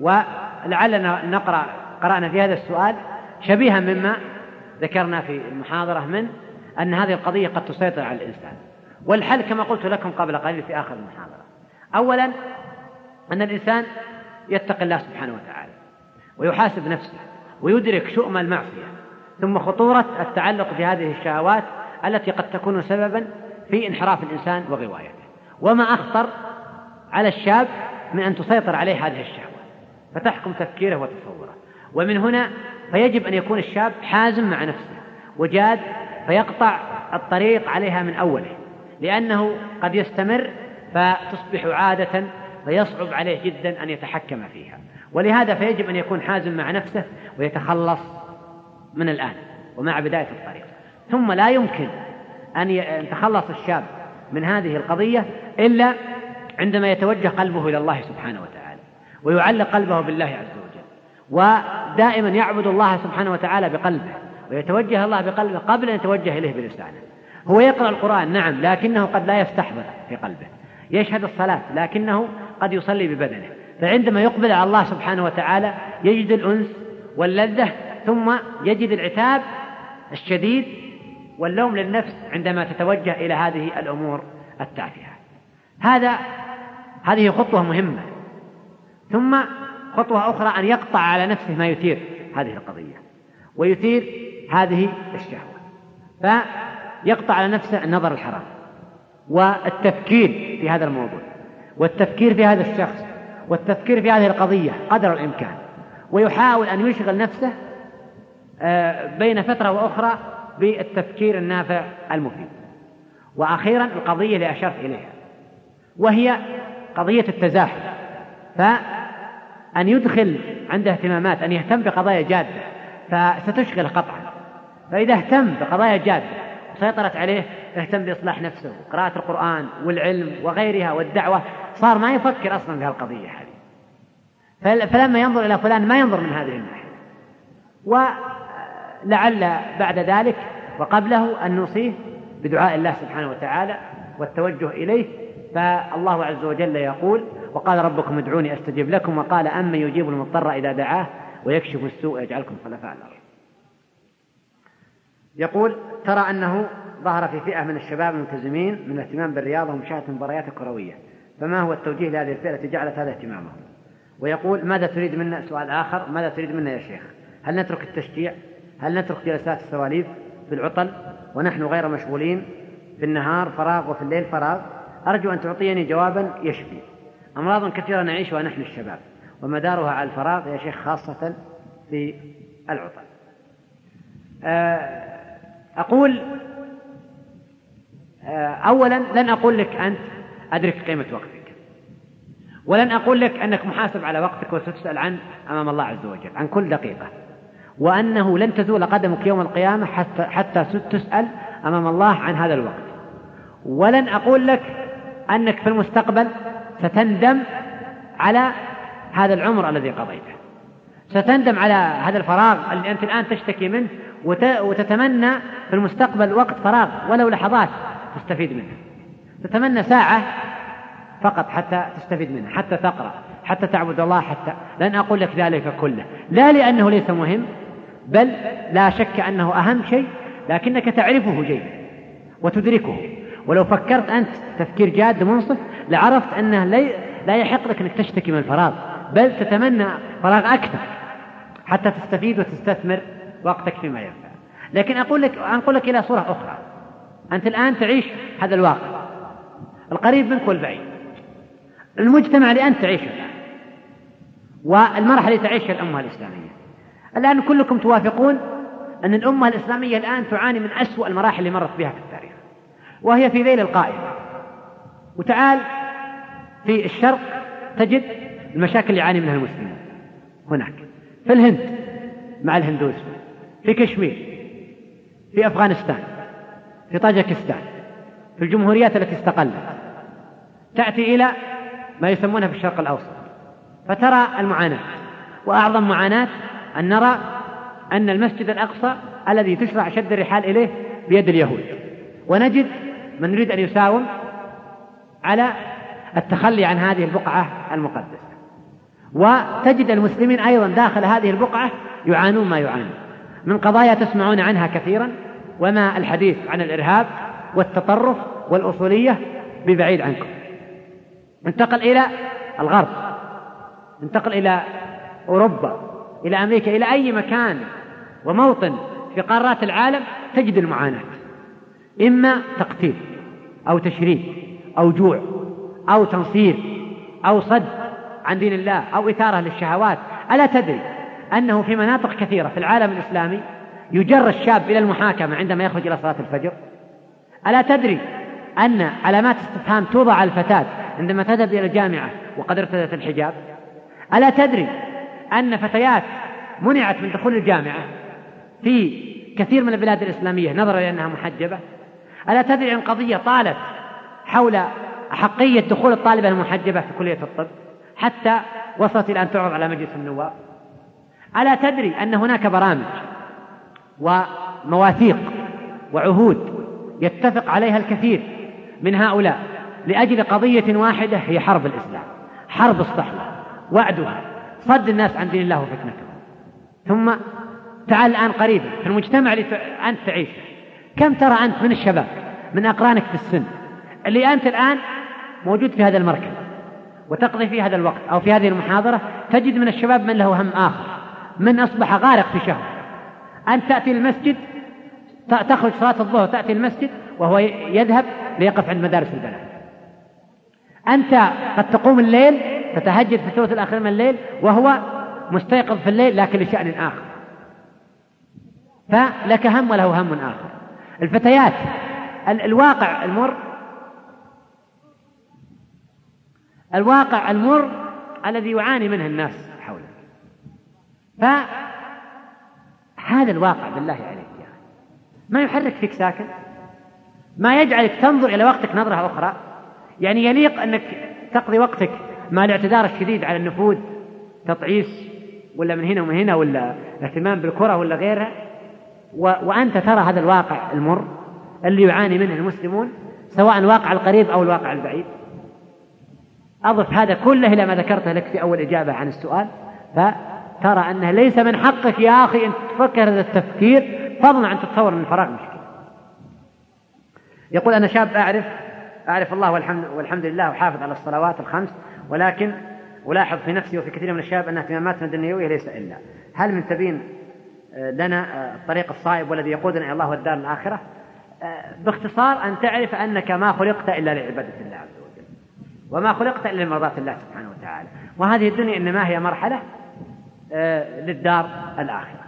ولعلنا نقرأ قرأنا في هذا السؤال شبيها مما ذكرنا في المحاضرة من أن هذه القضية قد تسيطر على الإنسان. والحل كما قلت لكم قبل قليل في آخر المحاضرة. أولا أن الإنسان يتقي الله سبحانه وتعالى ويحاسب نفسه ويدرك شؤم المعصية ثم خطورة التعلق بهذه الشهوات التي قد تكون سببا في انحراف الإنسان وغوايته. وما أخطر على الشاب من أن تسيطر عليه هذه الشهوة فتحكم تفكيره وتصوره. ومن هنا فيجب أن يكون الشاب حازم مع نفسه وجاد فيقطع الطريق عليها من أوله لأنه قد يستمر فتصبح عادة فيصعب عليه جدا أن يتحكم فيها. ولهذا فيجب أن يكون حازم مع نفسه ويتخلص من الآن ومع بداية الطريق. ثم لا يمكن أن يتخلص الشاب من هذه القضية إلا عندما يتوجه قلبه إلى الله سبحانه وتعالى ويعلق قلبه بالله عز وجل. ودائما يعبد الله سبحانه وتعالى بقلبه ويتوجه الله بقلبه قبل أن يتوجه إليه بلسانه. هو يقرأ القرآن نعم لكنه قد لا يستحضر في قلبه. يشهد الصلاة لكنه قد يصلي ببدنه. فعندما يقبل على الله سبحانه وتعالى يجد الأنس واللذة ثم يجد العتاب الشديد واللوم للنفس عندما تتوجه إلى هذه الأمور التافهة. هذا هذه خطوة مهمة. ثم خطوة أخرى أن يقطع على نفسه ما يثير هذه القضية. ويثير هذه الشهوة. فيقطع على نفسه النظر الحرام والتفكير في هذا الموضوع والتفكير في هذا الشخص والتفكير في هذه القضية قدر الإمكان. ويحاول أن يشغل نفسه آه، بين فترة وأخرى بالتفكير النافع المفيد. وأخيرا القضية اللي أشرت إليها وهي قضية التزاحم. فأن يدخل عنده اهتمامات أن يهتم بقضايا جادة فستشغله قطعا. فإذا اهتم بقضايا جادة سيطرت عليه اهتم بإصلاح نفسه وقراءة القرآن والعلم وغيرها والدعوة صار ما يفكر أصلا في هالقضية هذه فلما ينظر إلى فلان ما ينظر من هذه الناحية. ولعل بعد ذلك وقبله أن نوصيه بدعاء الله سبحانه وتعالى والتوجه إليه فالله عز وجل يقول وقال ربكم ادعوني أستجب لكم وقال أما يجيب المضطر إذا دعاه ويكشف السوء يجعلكم خلفاء الأرض. يقول ترى أنه ظهر في فئة من الشباب الملتزمين من الاهتمام بالرياضة ومشاهدة المباريات الكروية فما هو التوجيه لهذه الفئة التي جعلت هذا اهتمامهم؟ ويقول ماذا تريد منا؟ سؤال آخر ماذا تريد منا يا شيخ؟ هل نترك التشجيع؟ هل نترك جلسات السواليف في العطل؟ ونحن غير مشغولين في النهار فراغ وفي الليل فراغ. أرجو أن تعطيني جوابا يشفي. أمراض كثيرة نعيشها نحن الشباب. ومدارها على الفراغ يا شيخ خاصة في العطل. آه، أقول آه، أولا لن أقول لك أنت أدرك قيمة وقتك. ولن أقول لك أنك محاسب على وقتك وستسأل عنه أمام الله عز وجل عن كل دقيقة. وأنه لن تزول قدمك يوم القيامة حتى, حتى تسأل أمام الله عن هذا الوقت. ولن أقول لك أنك في المستقبل ستندم على هذا العمر الذي قضيته. ستندم على هذا الفراغ الذي أنت الآن تشتكي منه وتتمنى في المستقبل وقت فراغ ولو لحظات تستفيد منه. تتمنى ساعة فقط حتى تستفيد منه حتى تقرأ حتى تعبد الله حتى لن أقول لك ذلك كله. لا لأنه ليس مهم بل لا شك أنه أهم شيء لكنك تعرفه جيدا وتدركه. ولو فكرت أنت تفكير جاد منصف لعرفت أنه لا يحق لك أنك تشتكي من الفراغ بل تتمنى فراغ أكثر حتى تستفيد وتستثمر وقتك فيما ينفع. لكن أقول لك أنقل لك إلى صورة أخرى. أنت الآن تعيش هذا الواقع القريب منك والبعيد. المجتمع اللي أنت تعيشه الآن والمرحلة اللي تعيشها الأمة الإسلامية. الآن كلكم توافقون أن الأمة الإسلامية الآن تعاني من أسوأ المراحل اللي مرت بها في التاريخ وهي في ذيل القائمة. وتعال في الشرق تجد المشاكل اللي يعاني منها المسلمون. هناك. في الهند مع الهندوس في كشمير في أفغانستان في طاجكستان في الجمهوريات التي استقلت. تأتي إلى ما يسمونها في الشرق الأوسط. فترى المعاناة. وأعظم معاناة أن نرى أن المسجد الأقصى الذي تشرع شد الرحال إليه بيد اليهود. ونجد من يريد أن يساوم على التخلي عن هذه البقعة المقدسة. وتجد المسلمين أيضا داخل هذه البقعة يعانون ما يعانون. من قضايا تسمعون عنها كثيرا وما الحديث عن الإرهاب والتطرف والأصولية ببعيد عنكم. انتقل إلى الغرب. انتقل إلى أوروبا إلى أمريكا إلى أي مكان وموطن في قارات العالم تجد المعاناة. إما تقتيل أو تشريد أو جوع أو تنصير أو صد عن دين الله أو إثارة للشهوات. ألا تدري أنه في مناطق كثيرة في العالم الإسلامي يجر الشاب إلى المحاكمة عندما يخرج إلى صلاة الفجر؟ ألا تدري أن علامات استفهام توضع على الفتاة عندما تذهب إلى الجامعة وقد ارتدت الحجاب؟ ألا تدري أن فتيات منعت من دخول الجامعة في كثير من البلاد الإسلامية نظرا إلى أنها محجبة؟ ألا تدري عن قضية طالت حول أحقية دخول الطالبة المحجبة في كلية الطب حتى وصلت إلى أن تعرض على مجلس النواب. ألا تدري أن هناك برامج ومواثيق وعهود يتفق عليها الكثير من هؤلاء لأجل قضية واحدة هي حرب الإسلام حرب الصحوة وعدها صد الناس عن دين الله وفتنتهم ثم تعال الآن قريبا في المجتمع اللي أنت تعيش كم ترى أنت من الشباب من أقرانك في السن؟ اللي أنت الآن موجود في هذا المركز وتقضي في هذا الوقت أو في هذه المحاضرة تجد من الشباب من له هم آخر من أصبح غارق في شهوة أنت تأتي المسجد تخرج صلاة الظهر تأتي المسجد وهو يذهب ليقف عند مدارس البنات أنت قد تقوم الليل تتهجد في الثلث الأخير من الليل وهو مستيقظ في الليل لكن لشأن آخر. فلك هم وله هم آخر. الفتيات الواقع المر الواقع المر الذي يعاني منه الناس حولك فهذا الواقع بالله عليك يا ما يحرك فيك ساكن. ما يجعلك تنظر إلى وقتك نظرة أخرى. يعني يليق أنك تقضي وقتك مع الاعتذار الشديد على النفوذ تطعيس ولا من هنا ومن هنا ولا اهتمام بالكرة ولا غيرها. وأنت ترى هذا الواقع المر اللي يعاني منه المسلمون سواء الواقع القريب أو الواقع البعيد. أضف هذا كله إلى ما ذكرته لك في أول إجابة عن السؤال. فترى أنه ليس من حقك يا أخي أن تفكر هذا التفكير فضلا عن تتصور أن الفراغ مشكلة. يقول أنا شاب أعرف أعرف الله والحمد, والحمد لله وحافظ على الصلوات الخمس ولكن ألاحظ في نفسي وفي كثير من الشباب أن اهتماماتنا الدنيوية ليس إلا. هل من تبين آه، لنا آه، الطريق الصائب والذي يقودنا إلى الله والدار الآخرة؟ آه، باختصار أن تعرف أنك ما خلقت إلا لعبادة الله. عز وجل وما خلقت إلا لمرضاة الله سبحانه وتعالى. وهذه الدنيا إنما هي مرحلة للدار الآخرة.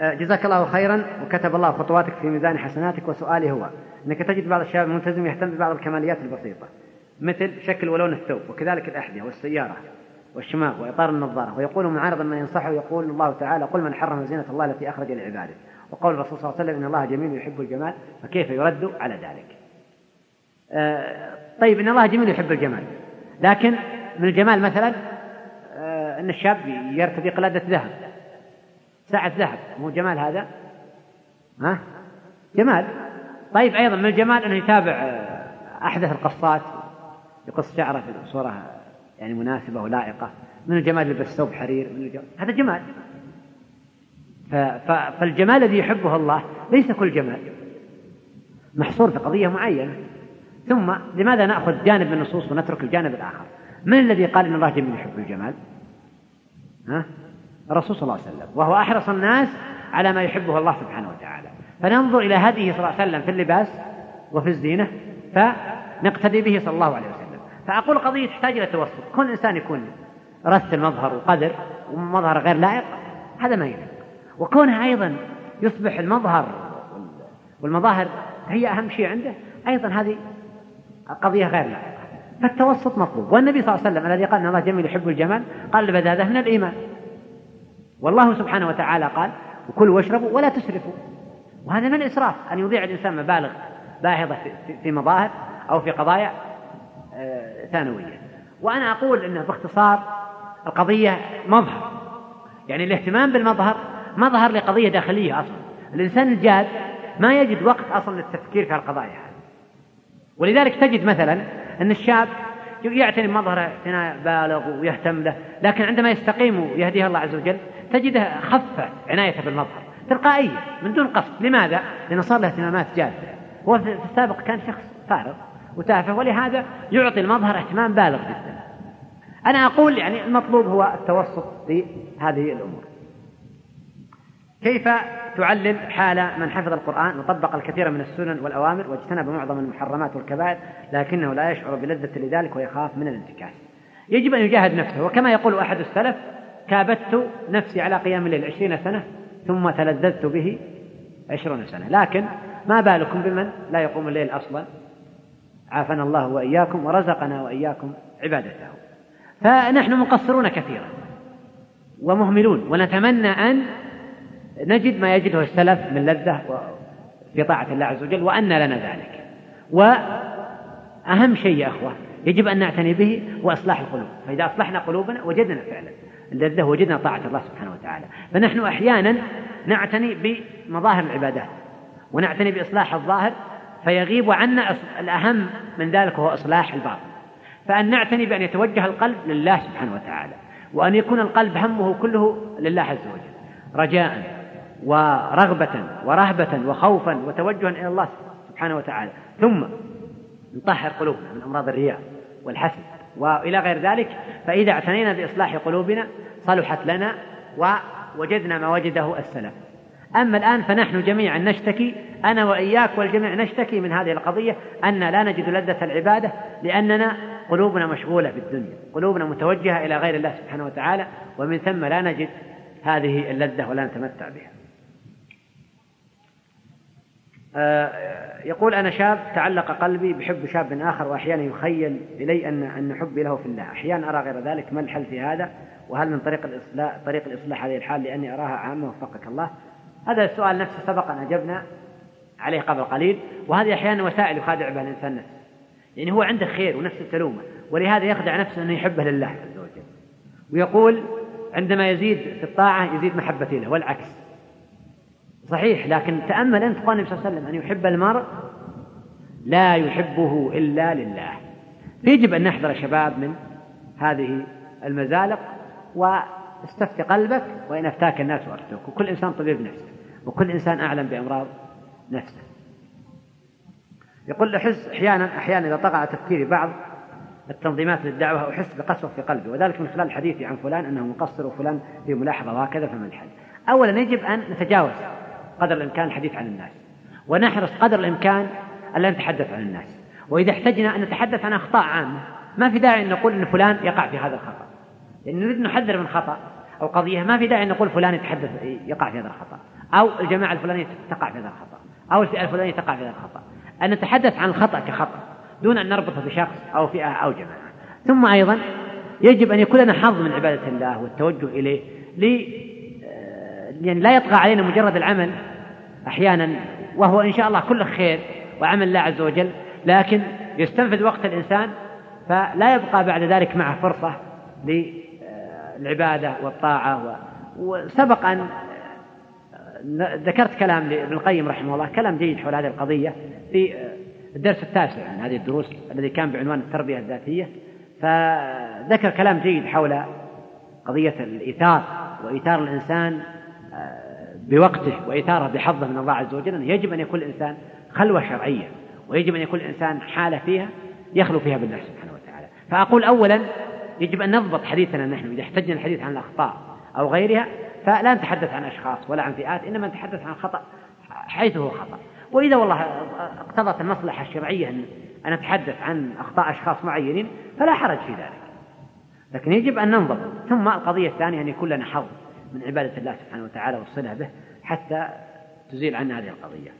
جزاك الله خيرا وكتب الله خطواتك في ميزان حسناتك وسؤالي هو أنك تجد بعض الشباب الملتزم يهتم ببعض الكماليات البسيطة مثل شكل ولون الثوب وكذلك الأحذية والسيارة والشماغ وإطار النظارة ويقول معارضا من ينصحه يقول الله تعالى قل من حرم زينة الله التي أخرج لعباده وقول الرسول صلى الله عليه وسلم إن الله جميل يحب الجمال فكيف يرد على ذلك؟ آه طيب إن الله جميل يحب الجمال. لكن من الجمال مثلا آه أن الشاب يرتدي قلادة ذهب. ساعة ذهب مو جمال هذا؟ ها؟ جمال. طيب أيضا من الجمال أنه يتابع آه، أحدث القصات يقص شعره بصورة يعني مناسبة ولائقة. من الجمال يلبس ثوب حرير من الجمال. هذا جمال. فالجمال الذي يحبه الله ليس كل جمال محصور في قضية معينة. ثم لماذا نأخذ جانب من النصوص ونترك الجانب الآخر؟ من الذي قال إن الله جميل يحب الجمال؟ ها؟ الرسول صلى الله عليه وسلم وهو أحرص الناس على ما يحبه الله سبحانه وتعالى. فننظر إلى هديه صلى الله عليه وسلم في اللباس وفي الزينة فنقتدي به صلى الله عليه وسلم. فأقول قضية تحتاج إلى توسط. كل إنسان يكون رث المظهر وقدر ومظهر غير لائق هذا ما يليق. وكونها أيضا يصبح المظهر والمظاهر هي أهم شيء عنده أيضا هذه قضية غير لائقة فالتوسط مطلوب. والنبي صلى الله عليه وسلم الذي قال إن الله جميل يحب الجمال قال البذاذة من الإيمان. والله سبحانه وتعالى قال وكلوا واشربوا ولا تسرفوا. وهذا من الإسراف؟ أن يضيع الإنسان مبالغ باهظة في مظاهر أو في قضايا آه، ثانوية. وأنا أقول أنه باختصار القضية مظهر. يعني الاهتمام بالمظهر مظهر لقضية داخلية أصلا. الإنسان الجاد ما يجد وقت أصلا للتفكير في القضايا. هذه ولذلك تجد مثلا أن الشاب يعتني بمظهره اعتناء بالغ ويهتم له لكن عندما يستقيم ويهديه الله عز وجل تجده خف عنايته بالمظهر تلقائيا من دون قصد. لماذا؟ لأنه صار له اهتمامات جادة. هو في السابق كان شخص فارغ وتافه ولهذا يعطي المظهر اهتمام بالغ جدا. أنا أقول يعني المطلوب هو التوسط في هذه الأمور. كيف تعلل حال من حفظ القرآن وطبق الكثير من السنن والأوامر واجتنب معظم المحرمات والكبائر لكنه لا يشعر بلذة لذلك ويخاف من الانتكاس. يجب أن يجاهد نفسه وكما يقول أحد السلف كابدت نفسي على قيام الليل عشرين سنة ثم تلذذت به عشرون سنة. لكن ما بالكم بمن لا يقوم الليل أصلا؟ عافنا الله وإياكم ورزقنا وإياكم عبادته. فنحن مقصرون كثيرا ومهملون ونتمنى أن نجد ما يجده السلف من لذة في طاعة الله عز وجل وأن لنا ذلك. وأهم شيء يا أخوة يجب أن نعتني به وإصلاح القلوب. فإذا أصلحنا قلوبنا وجدنا فعلا. اللذة وجدنا طاعة الله سبحانه وتعالى. فنحن أحيانا نعتني بمظاهر العبادات ونعتني بإصلاح الظاهر فيغيب عنا الأهم من ذلك وهو إصلاح الباطن. فأن نعتني بأن يتوجه القلب لله سبحانه وتعالى وأن يكون القلب همه كله لله عز وجل رجاء. ورغبة ورهبة وخوفا وتوجها إلى الله سبحانه وتعالى. ثم نطهر قلوبنا من أمراض الرياء والحسد وإلى غير ذلك فإذا اعتنينا بإصلاح قلوبنا صلحت لنا ووجدنا ما وجده السلف أما الآن فنحن جميعا نشتكي أنا وإياك والجميع نشتكي من هذه القضية أن لا نجد لذة العبادة لأننا قلوبنا مشغولة بالدنيا قلوبنا متوجهة إلى غير الله سبحانه وتعالى ومن ثم لا نجد هذه اللذة ولا نتمتع بها آه، يقول أنا شاب تعلق قلبي بحب شاب آخر وأحيانا يخيل إلي أن أن حبي له في الله. أحيانا أرى غير ذلك ما الحل في هذا؟ وهل من طريق الإصلاح طريق الإصلاح هذه الحال لأني أراها عامة؟ وفقك الله. هذا السؤال نفسه سبق أن أجبنا عليه قبل قليل. وهذه أحيانا وسائل يخادع بها الإنسان نفسه. يعني هو عنده خير ونفس تلومه ولهذا يخدع نفسه أنه يحبه لله عز وجل. ويقول عندما يزيد في الطاعة يزيد محبتي له والعكس. صحيح لكن تأمل أنت قال النبي صلى الله عليه وسلم أن يحب المرء لا يحبه إلا لله. فيجب أن نحذر شباب من هذه المزالق واستفت قلبك وإن أفتاك الناس وأفتوك وكل إنسان طبيب نفسه وكل إنسان أعلم بأمراض نفسه. يقول أحس أحيانا أحيانا إذا طغى تفكيري بعض التنظيمات للدعوة أحس بقسوة في قلبي. وذلك من خلال حديثي عن فلان أنه مقصر وفلان في ملاحظة وهكذا فما الحل؟ أولا يجب أن نتجاوز قدر الإمكان الحديث عن الناس. ونحرص قدر الإمكان ألا نتحدث عن الناس. وإذا احتجنا أن نتحدث عن أخطاء عامة ما في داعي أن نقول أن فلان يقع في هذا الخطأ. لأن نريد نحذر من خطأ أو قضية ما في داعي أن نقول فلان يتحدث يقع في هذا الخطأ. أو الجماعة الفلانية تقع في هذا الخطأ. أو الفئة الفلانية تقع في هذا الخطأ. أن نتحدث عن الخطأ كخطأ دون أن نربطه بشخص أو فئة أو جماعة. ثم أيضا يجب أن يكون لنا حظ من عبادة الله والتوجه إليه لي يعني لا يطغى علينا مجرد العمل أحيانا وهو إن شاء الله كله خير وعمل الله عز وجل لكن يستنفذ وقت الإنسان فلا يبقى بعد ذلك معه فرصة للعبادة والطاعة وسبق أن ذكرت كلام لابن القيم رحمه الله كلام جيد حول هذه القضية في الدرس التاسع من هذه الدروس الذي كان بعنوان التربية الذاتية. فذكر كلام جيد حول قضية الإيثار وإيثار الإنسان بوقته وإثارة بحظه من الله عز وجل يجب أن يكون الإنسان خلوة شرعية ويجب أن يكون الإنسان حالة فيها يخلو فيها بالله سبحانه وتعالى. فأقول أولا يجب أن نضبط حديثنا نحن إذا احتجنا الحديث عن الأخطاء أو غيرها فلا نتحدث عن أشخاص ولا عن فئات إنما نتحدث عن خطأ حيث هو خطأ. وإذا والله اقتضت المصلحة الشرعية أن نتحدث عن أخطاء أشخاص معينين فلا حرج في ذلك. لكن يجب أن ننظر ثم القضية الثانية أن يكون لنا حظ. من عبادة الله سبحانه وتعالى والصلة به حتى تزيل عنا هذه القضية.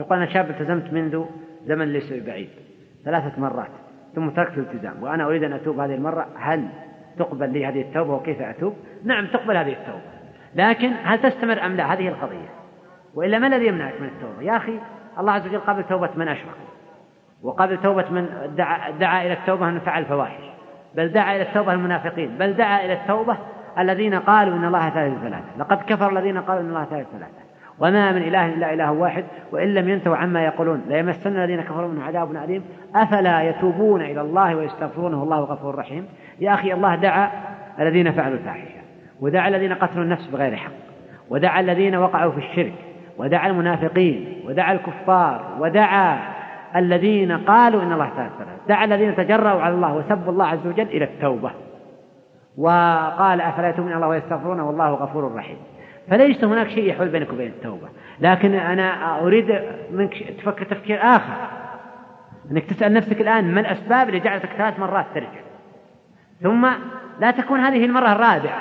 يقول أنا شاب التزمت منذ زمن ليس بعيد ثلاثة مرات ثم تركت الالتزام وأنا أريد أن أتوب هذه المرة هل تقبل لي هذه التوبة وكيف أتوب؟ نعم تقبل هذه التوبة لكن هل تستمر أم لا؟ هذه القضية. وإلا ما الذي يمنعك من التوبة؟ يا أخي الله عز وجل قبل توبة من أشرك وقبل توبة من دعا, دعا إلى التوبة من فعل الفواحش بل دعا إلى التوبة المنافقين بل دعا إلى التوبة الذين قالوا إن الله ثالث ثلاثة. لقد كفر الذين قالوا إن الله ثالث ثلاثة. وما من إله إلا إله واحد وإن لم ينتهوا عما يقولون. ليمسن الذين كفروا منه عذاب أليم. أفلا يتوبون إلى الله ويستغفرونه؟ والله غفور رحيم. يا أخي الله دعا الذين فعلوا الفاحشة ودعا الذين قتلوا النفس بغير حق ودعا الذين وقعوا في الشرك ودعا المنافقين ودعا الكفار ودعا الذين قالوا إن الله تعالى دعا الذين تجرأوا على الله وسبوا الله عز وجل إلى التوبة. وقال أفلا يتوبون الله ويستغفرونه والله غفور رحيم. فليس هناك شيء يحول بينك وبين التوبة. لكن أنا أريد منك تفكر تفكير آخر. أنك تسأل نفسك الآن ما الأسباب اللي جعلتك ثلاث مرات ترجع. ثم لا تكون هذه المرة الرابعة.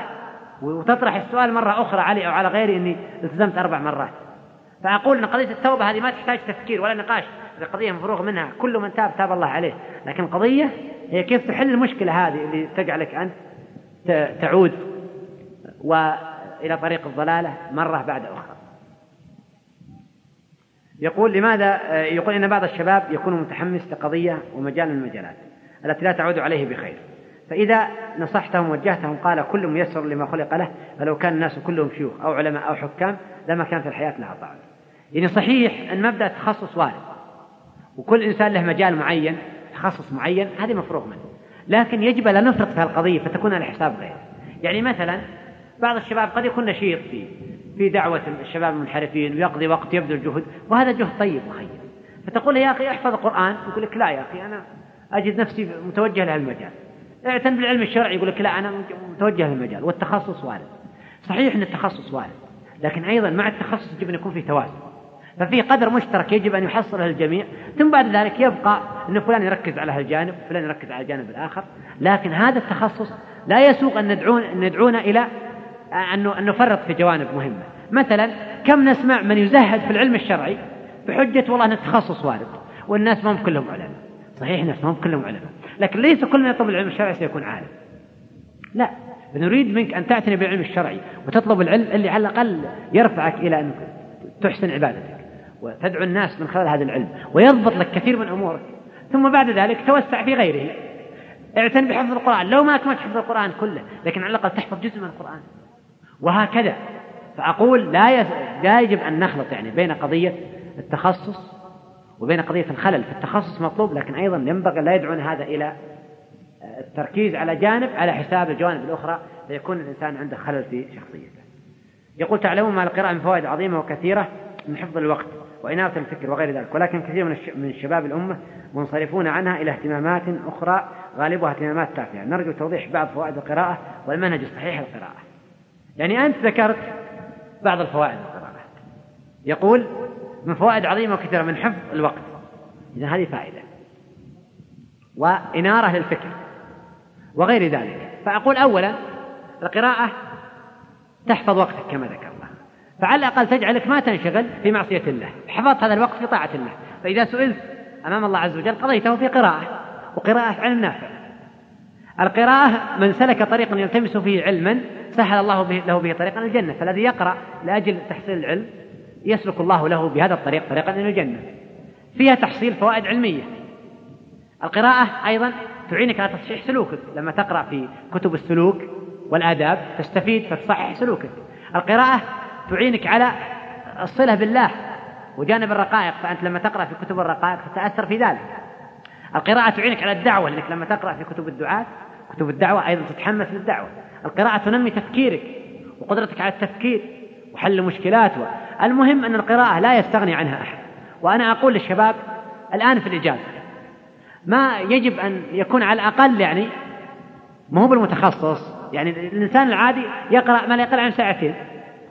وتطرح السؤال مرة أخرى علي أو على غيري أني التزمت أربع مرات. فأقول أن قضية التوبة هذه ما تحتاج تفكير ولا نقاش. القضية مفروغ منها. كل من تاب تاب الله عليه. لكن القضية هي كيف تحل المشكلة هذه اللي تجعلك أنت تعود وإلى طريق الضلالة مرة بعد أخرى. يقول لماذا؟ يقول إن بعض الشباب يكون متحمس لقضية ومجال من المجالات التي لا تعود عليه بخير. فإذا نصحتهم ووجهتهم قال كل ميسر لما خلق له فلو كان الناس كلهم شيوخ أو علماء أو حكام لما كانت الحياة لها طعم. يعني صحيح أن مبدأ التخصص وارد وكل إنسان له مجال معين تخصص معين هذه مفروغ منه. لكن يجب ألا نفرط في القضية فتكون على حساب غيره يعني مثلا بعض الشباب قد يكون نشيط في في دعوة الشباب المنحرفين ويقضي وقت يبذل جهد وهذا جهد طيب وخير. فتقول يا أخي احفظ القرآن يقول لك لا يا أخي أنا أجد نفسي متوجه لهالمجال اعتن بالعلم الشرعي يقول لك لا أنا متوجه للمجال والتخصص وارد. صحيح أن التخصص وارد لكن أيضا مع التخصص يجب أن يكون في توازن. ففي قدر مشترك يجب أن يحصله الجميع ثم بعد ذلك يبقى أن فلان يركز على هالجانب فلان يركز على الجانب الآخر. لكن هذا التخصص لا يسوق أن ندعون أن ندعونا إلى أن نفرط في جوانب مهمة. مثلا كم نسمع من يزهد في العلم الشرعي؟ بحجة والله أن التخصص وارد والناس ما هم كلهم علماء. صحيح الناس ما هم كلهم علماء. لكن ليس كل من يطلب العلم الشرعي سيكون عالم. لا. نريد منك أن تعتني بالعلم الشرعي وتطلب العلم اللي على الأقل يرفعك إلى أن تحسن عبادتك. وتدعو الناس من خلال هذا العلم ويضبط لك كثير من أمورك. ثم بعد ذلك توسع في غيره. اعتن بحفظ القرآن لو ما أكملت حفظ القرآن كله لكن على الأقل تحفظ جزء من القرآن. وهكذا. فأقول لا لا يجب أن نخلط يعني بين قضية التخصص وبين قضية الخلل. في التخصص مطلوب لكن أيضا ينبغي لا يدعون هذا إلى التركيز على جانب على حساب الجوانب الأخرى فيكون الإنسان عنده خلل في شخصيته. يقول تعلمون ما القراءة من فوائد عظيمة وكثيرة من حفظ الوقت. وإنابة الفكر وغير ذلك. ولكن كثير من شباب الأمة منصرفون عنها إلى اهتمامات أخرى غالبها اهتمامات تافهة. نرجو توضيح بعض فوائد القراءة والمنهج الصحيح للقراءة يعني أنت ذكرت بعض الفوائد القراءة. يقول من فوائد عظيمة وكثيرة من حفظ الوقت. إذا هذه فائدة. وإنارة للفكر وغير ذلك. فأقول أولا القراءة تحفظ وقتك كما ذكر فعلى الأقل تجعلك ما تنشغل في معصية الله. حفظت هذا الوقت في طاعة الله. فإذا سئلت أمام الله عز وجل قضيته في قراءة وقراءة علم نافع القراءة من سلك طريقا يلتمس فيه علما سهل الله له به طريقا الجنة. فالذي يقرأ لأجل تحصيل العلم يسلك الله له بهذا الطريق طريقا إلى الجنة. فيها تحصيل فوائد علمية. القراءة أيضا تعينك على تصحيح سلوكك. لما تقرأ في كتب السلوك والآداب تستفيد فتصحح سلوكك. القراءة تعينك على الصلة بالله وجانب الرقائق فأنت لما تقرأ في كتب الرقائق تتأثر في ذلك. القراءة تعينك على الدعوة لأنك لما تقرأ في كتب الدعاة كتب الدعوة أيضا تتحمس للدعوة. القراءة تنمي تفكيرك وقدرتك على التفكير وحل مشكلات المهم أن القراءة لا يستغني عنها أحد. وأنا أقول للشباب الآن في الإجازة ما يجب أن يكون على الأقل يعني ما هو بالمتخصص يعني الإنسان العادي يقرأ ما لا يقل عن ساعتين.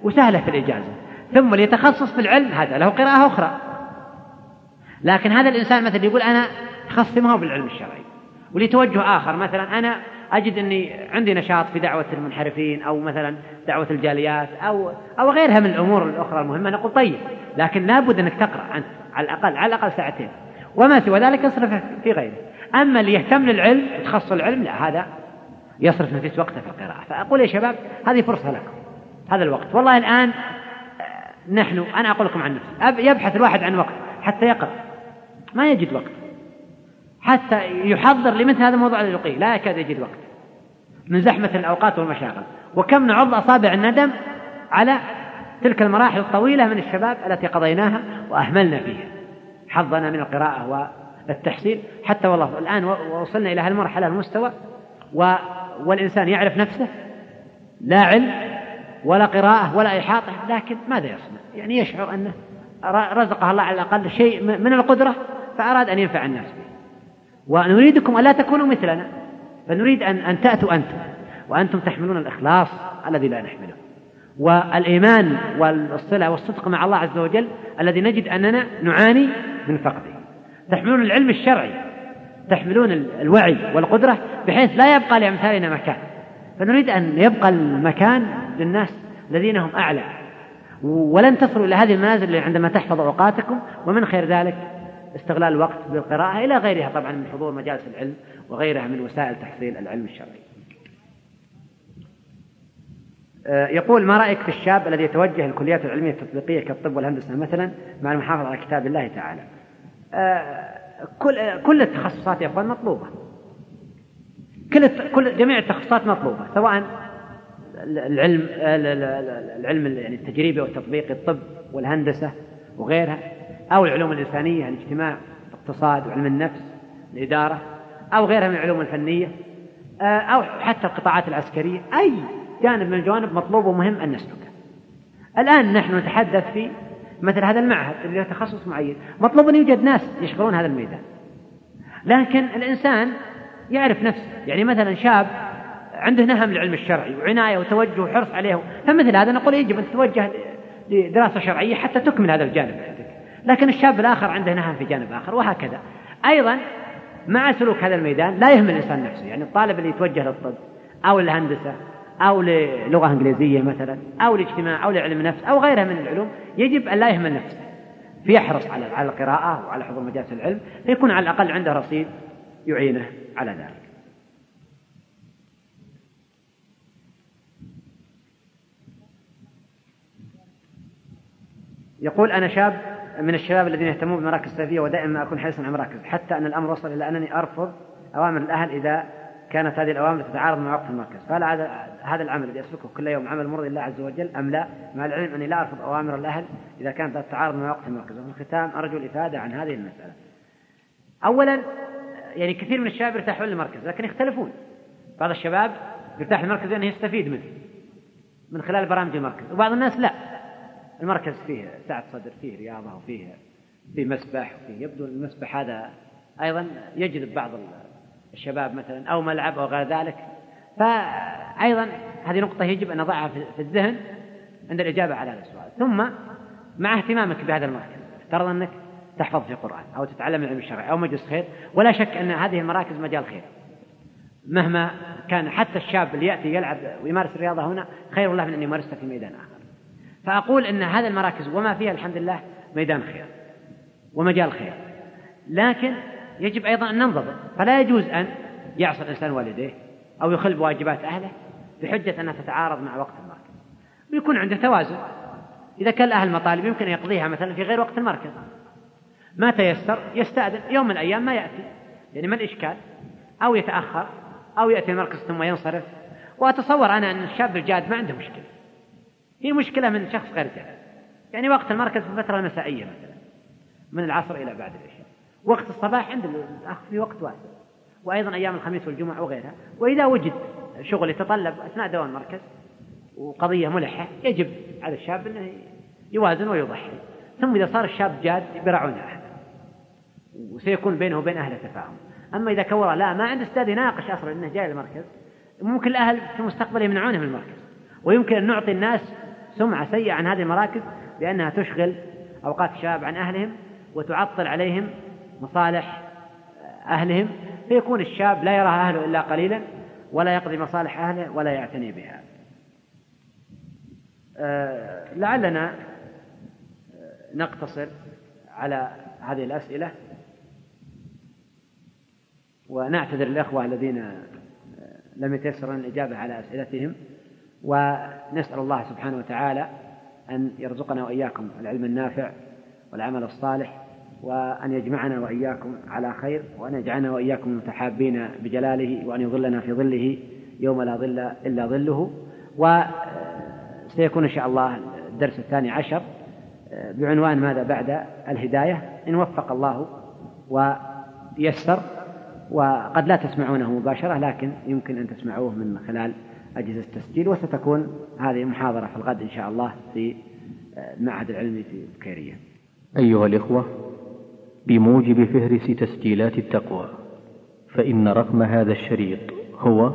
وسهلة في الإجازة. ثم ليتخصص في العلم هذا له قراءة أخرى. لكن هذا الإنسان مثلا يقول أنا تخصصي ما هو بالعلم الشرعي. ولتوجه آخر مثلا أنا أجد أني عندي نشاط في دعوة المنحرفين أو مثلا دعوة الجاليات أو أو غيرها من الأمور الأخرى المهمة نقول طيب لكن لابد أنك تقرأ أنت على الأقل على الأقل ساعتين. وما سوى ذلك اصرف في غيره. أما اللي يهتم للعلم وتخصص العلم لا هذا يصرف نفس وقته في القراءة. فأقول يا شباب هذه فرصة لكم. هذا الوقت. والله الآن آه، نحن أنا أقول لكم عن نفسي يبحث الواحد عن وقت حتى يقرأ. ما يجد وقت. حتى يحضر لمثل هذا الموضوع الذي لا يكاد يجد وقت. من زحمة الأوقات والمشاغل. وكم نعض أصابع الندم على تلك المراحل الطويلة من الشباب التي قضيناها وأهملنا فيها. حظنا من القراءة والتحصيل. حتى والله الآن وصلنا إلى هالمرحلة المستوى والإنسان يعرف نفسه لا علم ولا قراءة ولا إحاطة لكن ماذا يصنع؟ يعني يشعر أنه رزقه الله على الأقل شيء من القدرة فأراد أن ينفع الناس به. ونريدكم ألا تكونوا مثلنا فنريد أن أن تأتوا أنتم وأنتم تحملون الإخلاص الذي لا نحمله. والإيمان والصلة والصدق مع الله عز وجل الذي نجد أننا نعاني من فقده. تحملون العلم الشرعي تحملون الوعي والقدرة بحيث لا يبقى لأمثالنا مكان. فنريد أن يبقى المكان للناس الذين هم أعلى. ولن تصلوا إلى هذه المنازل عندما تحفظ أوقاتكم ومن خير ذلك استغلال الوقت بالقراءة إلى غيرها طبعا من حضور مجالس العلم وغيرها من وسائل تحصيل العلم الشرعي. آه، يقول ما رأيك في الشاب الذي يتوجه الكليات العلمية التطبيقية كالطب والهندسة مثلا مع المحافظة على كتاب الله تعالى؟ آه، كل كل التخصصات يا أخوان مطلوبة. كل كل جميع التخصصات مطلوبة سواء العلم العلم يعني التجريبي والتطبيقي الطب والهندسة وغيرها أو العلوم الإنسانية الاجتماع الاقتصاد وعلم النفس الإدارة أو غيرها من العلوم الفنية آه، أو حتى القطاعات العسكرية أي جانب من الجوانب مطلوب ومهم أن نسلكه. الآن نحن نتحدث في مثل هذا المعهد اللي له تخصص معين. مطلوب أن يوجد ناس يشغلون هذا الميدان. لكن الإنسان يعرف نفسه. يعني مثلا شاب عنده نهم للعلم الشرعي وعناية وتوجه وحرص عليه. فمثل هذا نقول يجب أن تتوجه لدراسة شرعية حتى تكمل هذا الجانب عندك. لكن الشاب الآخر عنده نهم في جانب آخر وهكذا. أيضا مع سلوك هذا الميدان لا يهمل الإنسان نفسه. يعني الطالب اللي يتوجه للطب أو الهندسة أو للغة إنجليزية مثلا أو الاجتماع أو لعلم النفس أو غيرها من العلوم يجب أن لا يهمل نفسه. فيحرص على على القراءة وعلى حضور مجالس العلم فيكون على الأقل عنده رصيد يعينه. على ذلك. يقول أنا شاب من الشباب الذين يهتمون بمراكز السلفية ودائما أكون حريصا على مراكز حتى أن الأمر وصل إلى أنني أرفض أوامر الأهل إذا كانت هذه الأوامر تتعارض مع وقت المركز فهل هذا هذا العمل الذي أسلكه كل يوم عمل مرضي لله عز وجل أم لا؟ مع العلم أني لا أرفض أوامر الأهل إذا كانت تتعارض مع وقت المركز وفي الختام أرجو الإفادة عن هذه المسألة. أولا يعني كثير من الشباب يرتاحون للمركز لكن يختلفون. بعض الشباب يرتاح للمركز لأنه يستفيد منه من خلال برامج المركز. وبعض الناس لا. المركز فيه سعة صدر فيه رياضة وفيه فيه مسبح وفيه يبدو المسبح هذا أيضا يجذب بعض الشباب مثلا أو ملعب أو غير ذلك. فأيضا هذه نقطة يجب أن نضعها في الذهن عند الإجابة على هذا السؤال. ثم مع اهتمامك بهذا المركز افترض أنك تحفظ في القرآن أو تتعلم العلم الشرعي أو مجلس خير. ولا شك أن هذه المراكز مجال خير. مهما كان حتى الشاب اللي يأتي يلعب ويمارس الرياضة هنا خير الله من أن يمارسها في ميدان آخر. فأقول أن هذه المراكز وما فيها الحمد لله ميدان خير ومجال خير. لكن يجب أيضا أن ننضبط. فلا يجوز أن يعصي الإنسان والديه أو يخل بواجبات أهله بحجة أنها تتعارض مع وقت المركز. ويكون عنده توازن. إذا كان الأهل مطالب يمكن أن يقضيها مثلا في غير وقت المركز. ما تيسر يستأذن يوم من الأيام ما يأتي. يعني ما الإشكال؟ أو يتأخر أو يأتي المركز ثم ينصرف. وأتصور أنا أن الشاب الجاد ما عنده مشكلة. هي مشكلة من شخص غير جاد. يعني وقت المركز في الفترة المسائية مثلا من العصر إلى بعد العشاء. وقت الصباح عند الأخ في وقت واسع. وأيضا أيام الخميس والجمعة وغيرها. وإذا وجد شغل يتطلب أثناء دوام المركز وقضية ملحة يجب على الشاب أنه يوازن ويضحي. ثم إذا صار الشاب جاد برعون أهله وسيكون بينه وبين أهله تفاهم أما إذا كور لا ما عنده أستاذ يناقش أصلا أنه جاي المركز ممكن الأهل في المستقبل يمنعونه من المركز. ويمكن أن نعطي الناس سمعة سيئة عن هذه المراكز بأنها تشغل أوقات الشباب عن أهلهم وتعطل عليهم مصالح أهلهم فيكون الشاب لا يرى أهله إلا قليلا ولا يقضي مصالح أهله ولا يعتني بها. آه، لعلنا نقتصر على هذه الأسئلة. ونعتذر الأخوة الذين لم يتيسر الإجابة على أسئلتهم ونسأل الله سبحانه وتعالى أن يرزقنا وإياكم العلم النافع والعمل الصالح وأن يجمعنا وإياكم على خير وأن يجعلنا وإياكم متحابين بجلاله وأن يظلنا في ظله يوم لا ظل إلا ظله. وسيكون إن شاء الله الدرس الثاني عشر بعنوان ماذا بعد الهداية؟ إن وفق الله ويسر وقد لا تسمعونه مباشرة لكن يمكن أن تسمعوه من خلال أجهزة التسجيل وستكون هذه محاضرة في الغد إن شاء الله في المعهد العلمي في بكيرية. أيها الإخوة بموجب فهرس تسجيلات التقوى فإن رقم هذا الشريط هو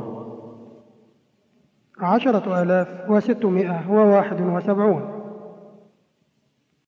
عشرة آلاف وستمائة وواحد وسبعون.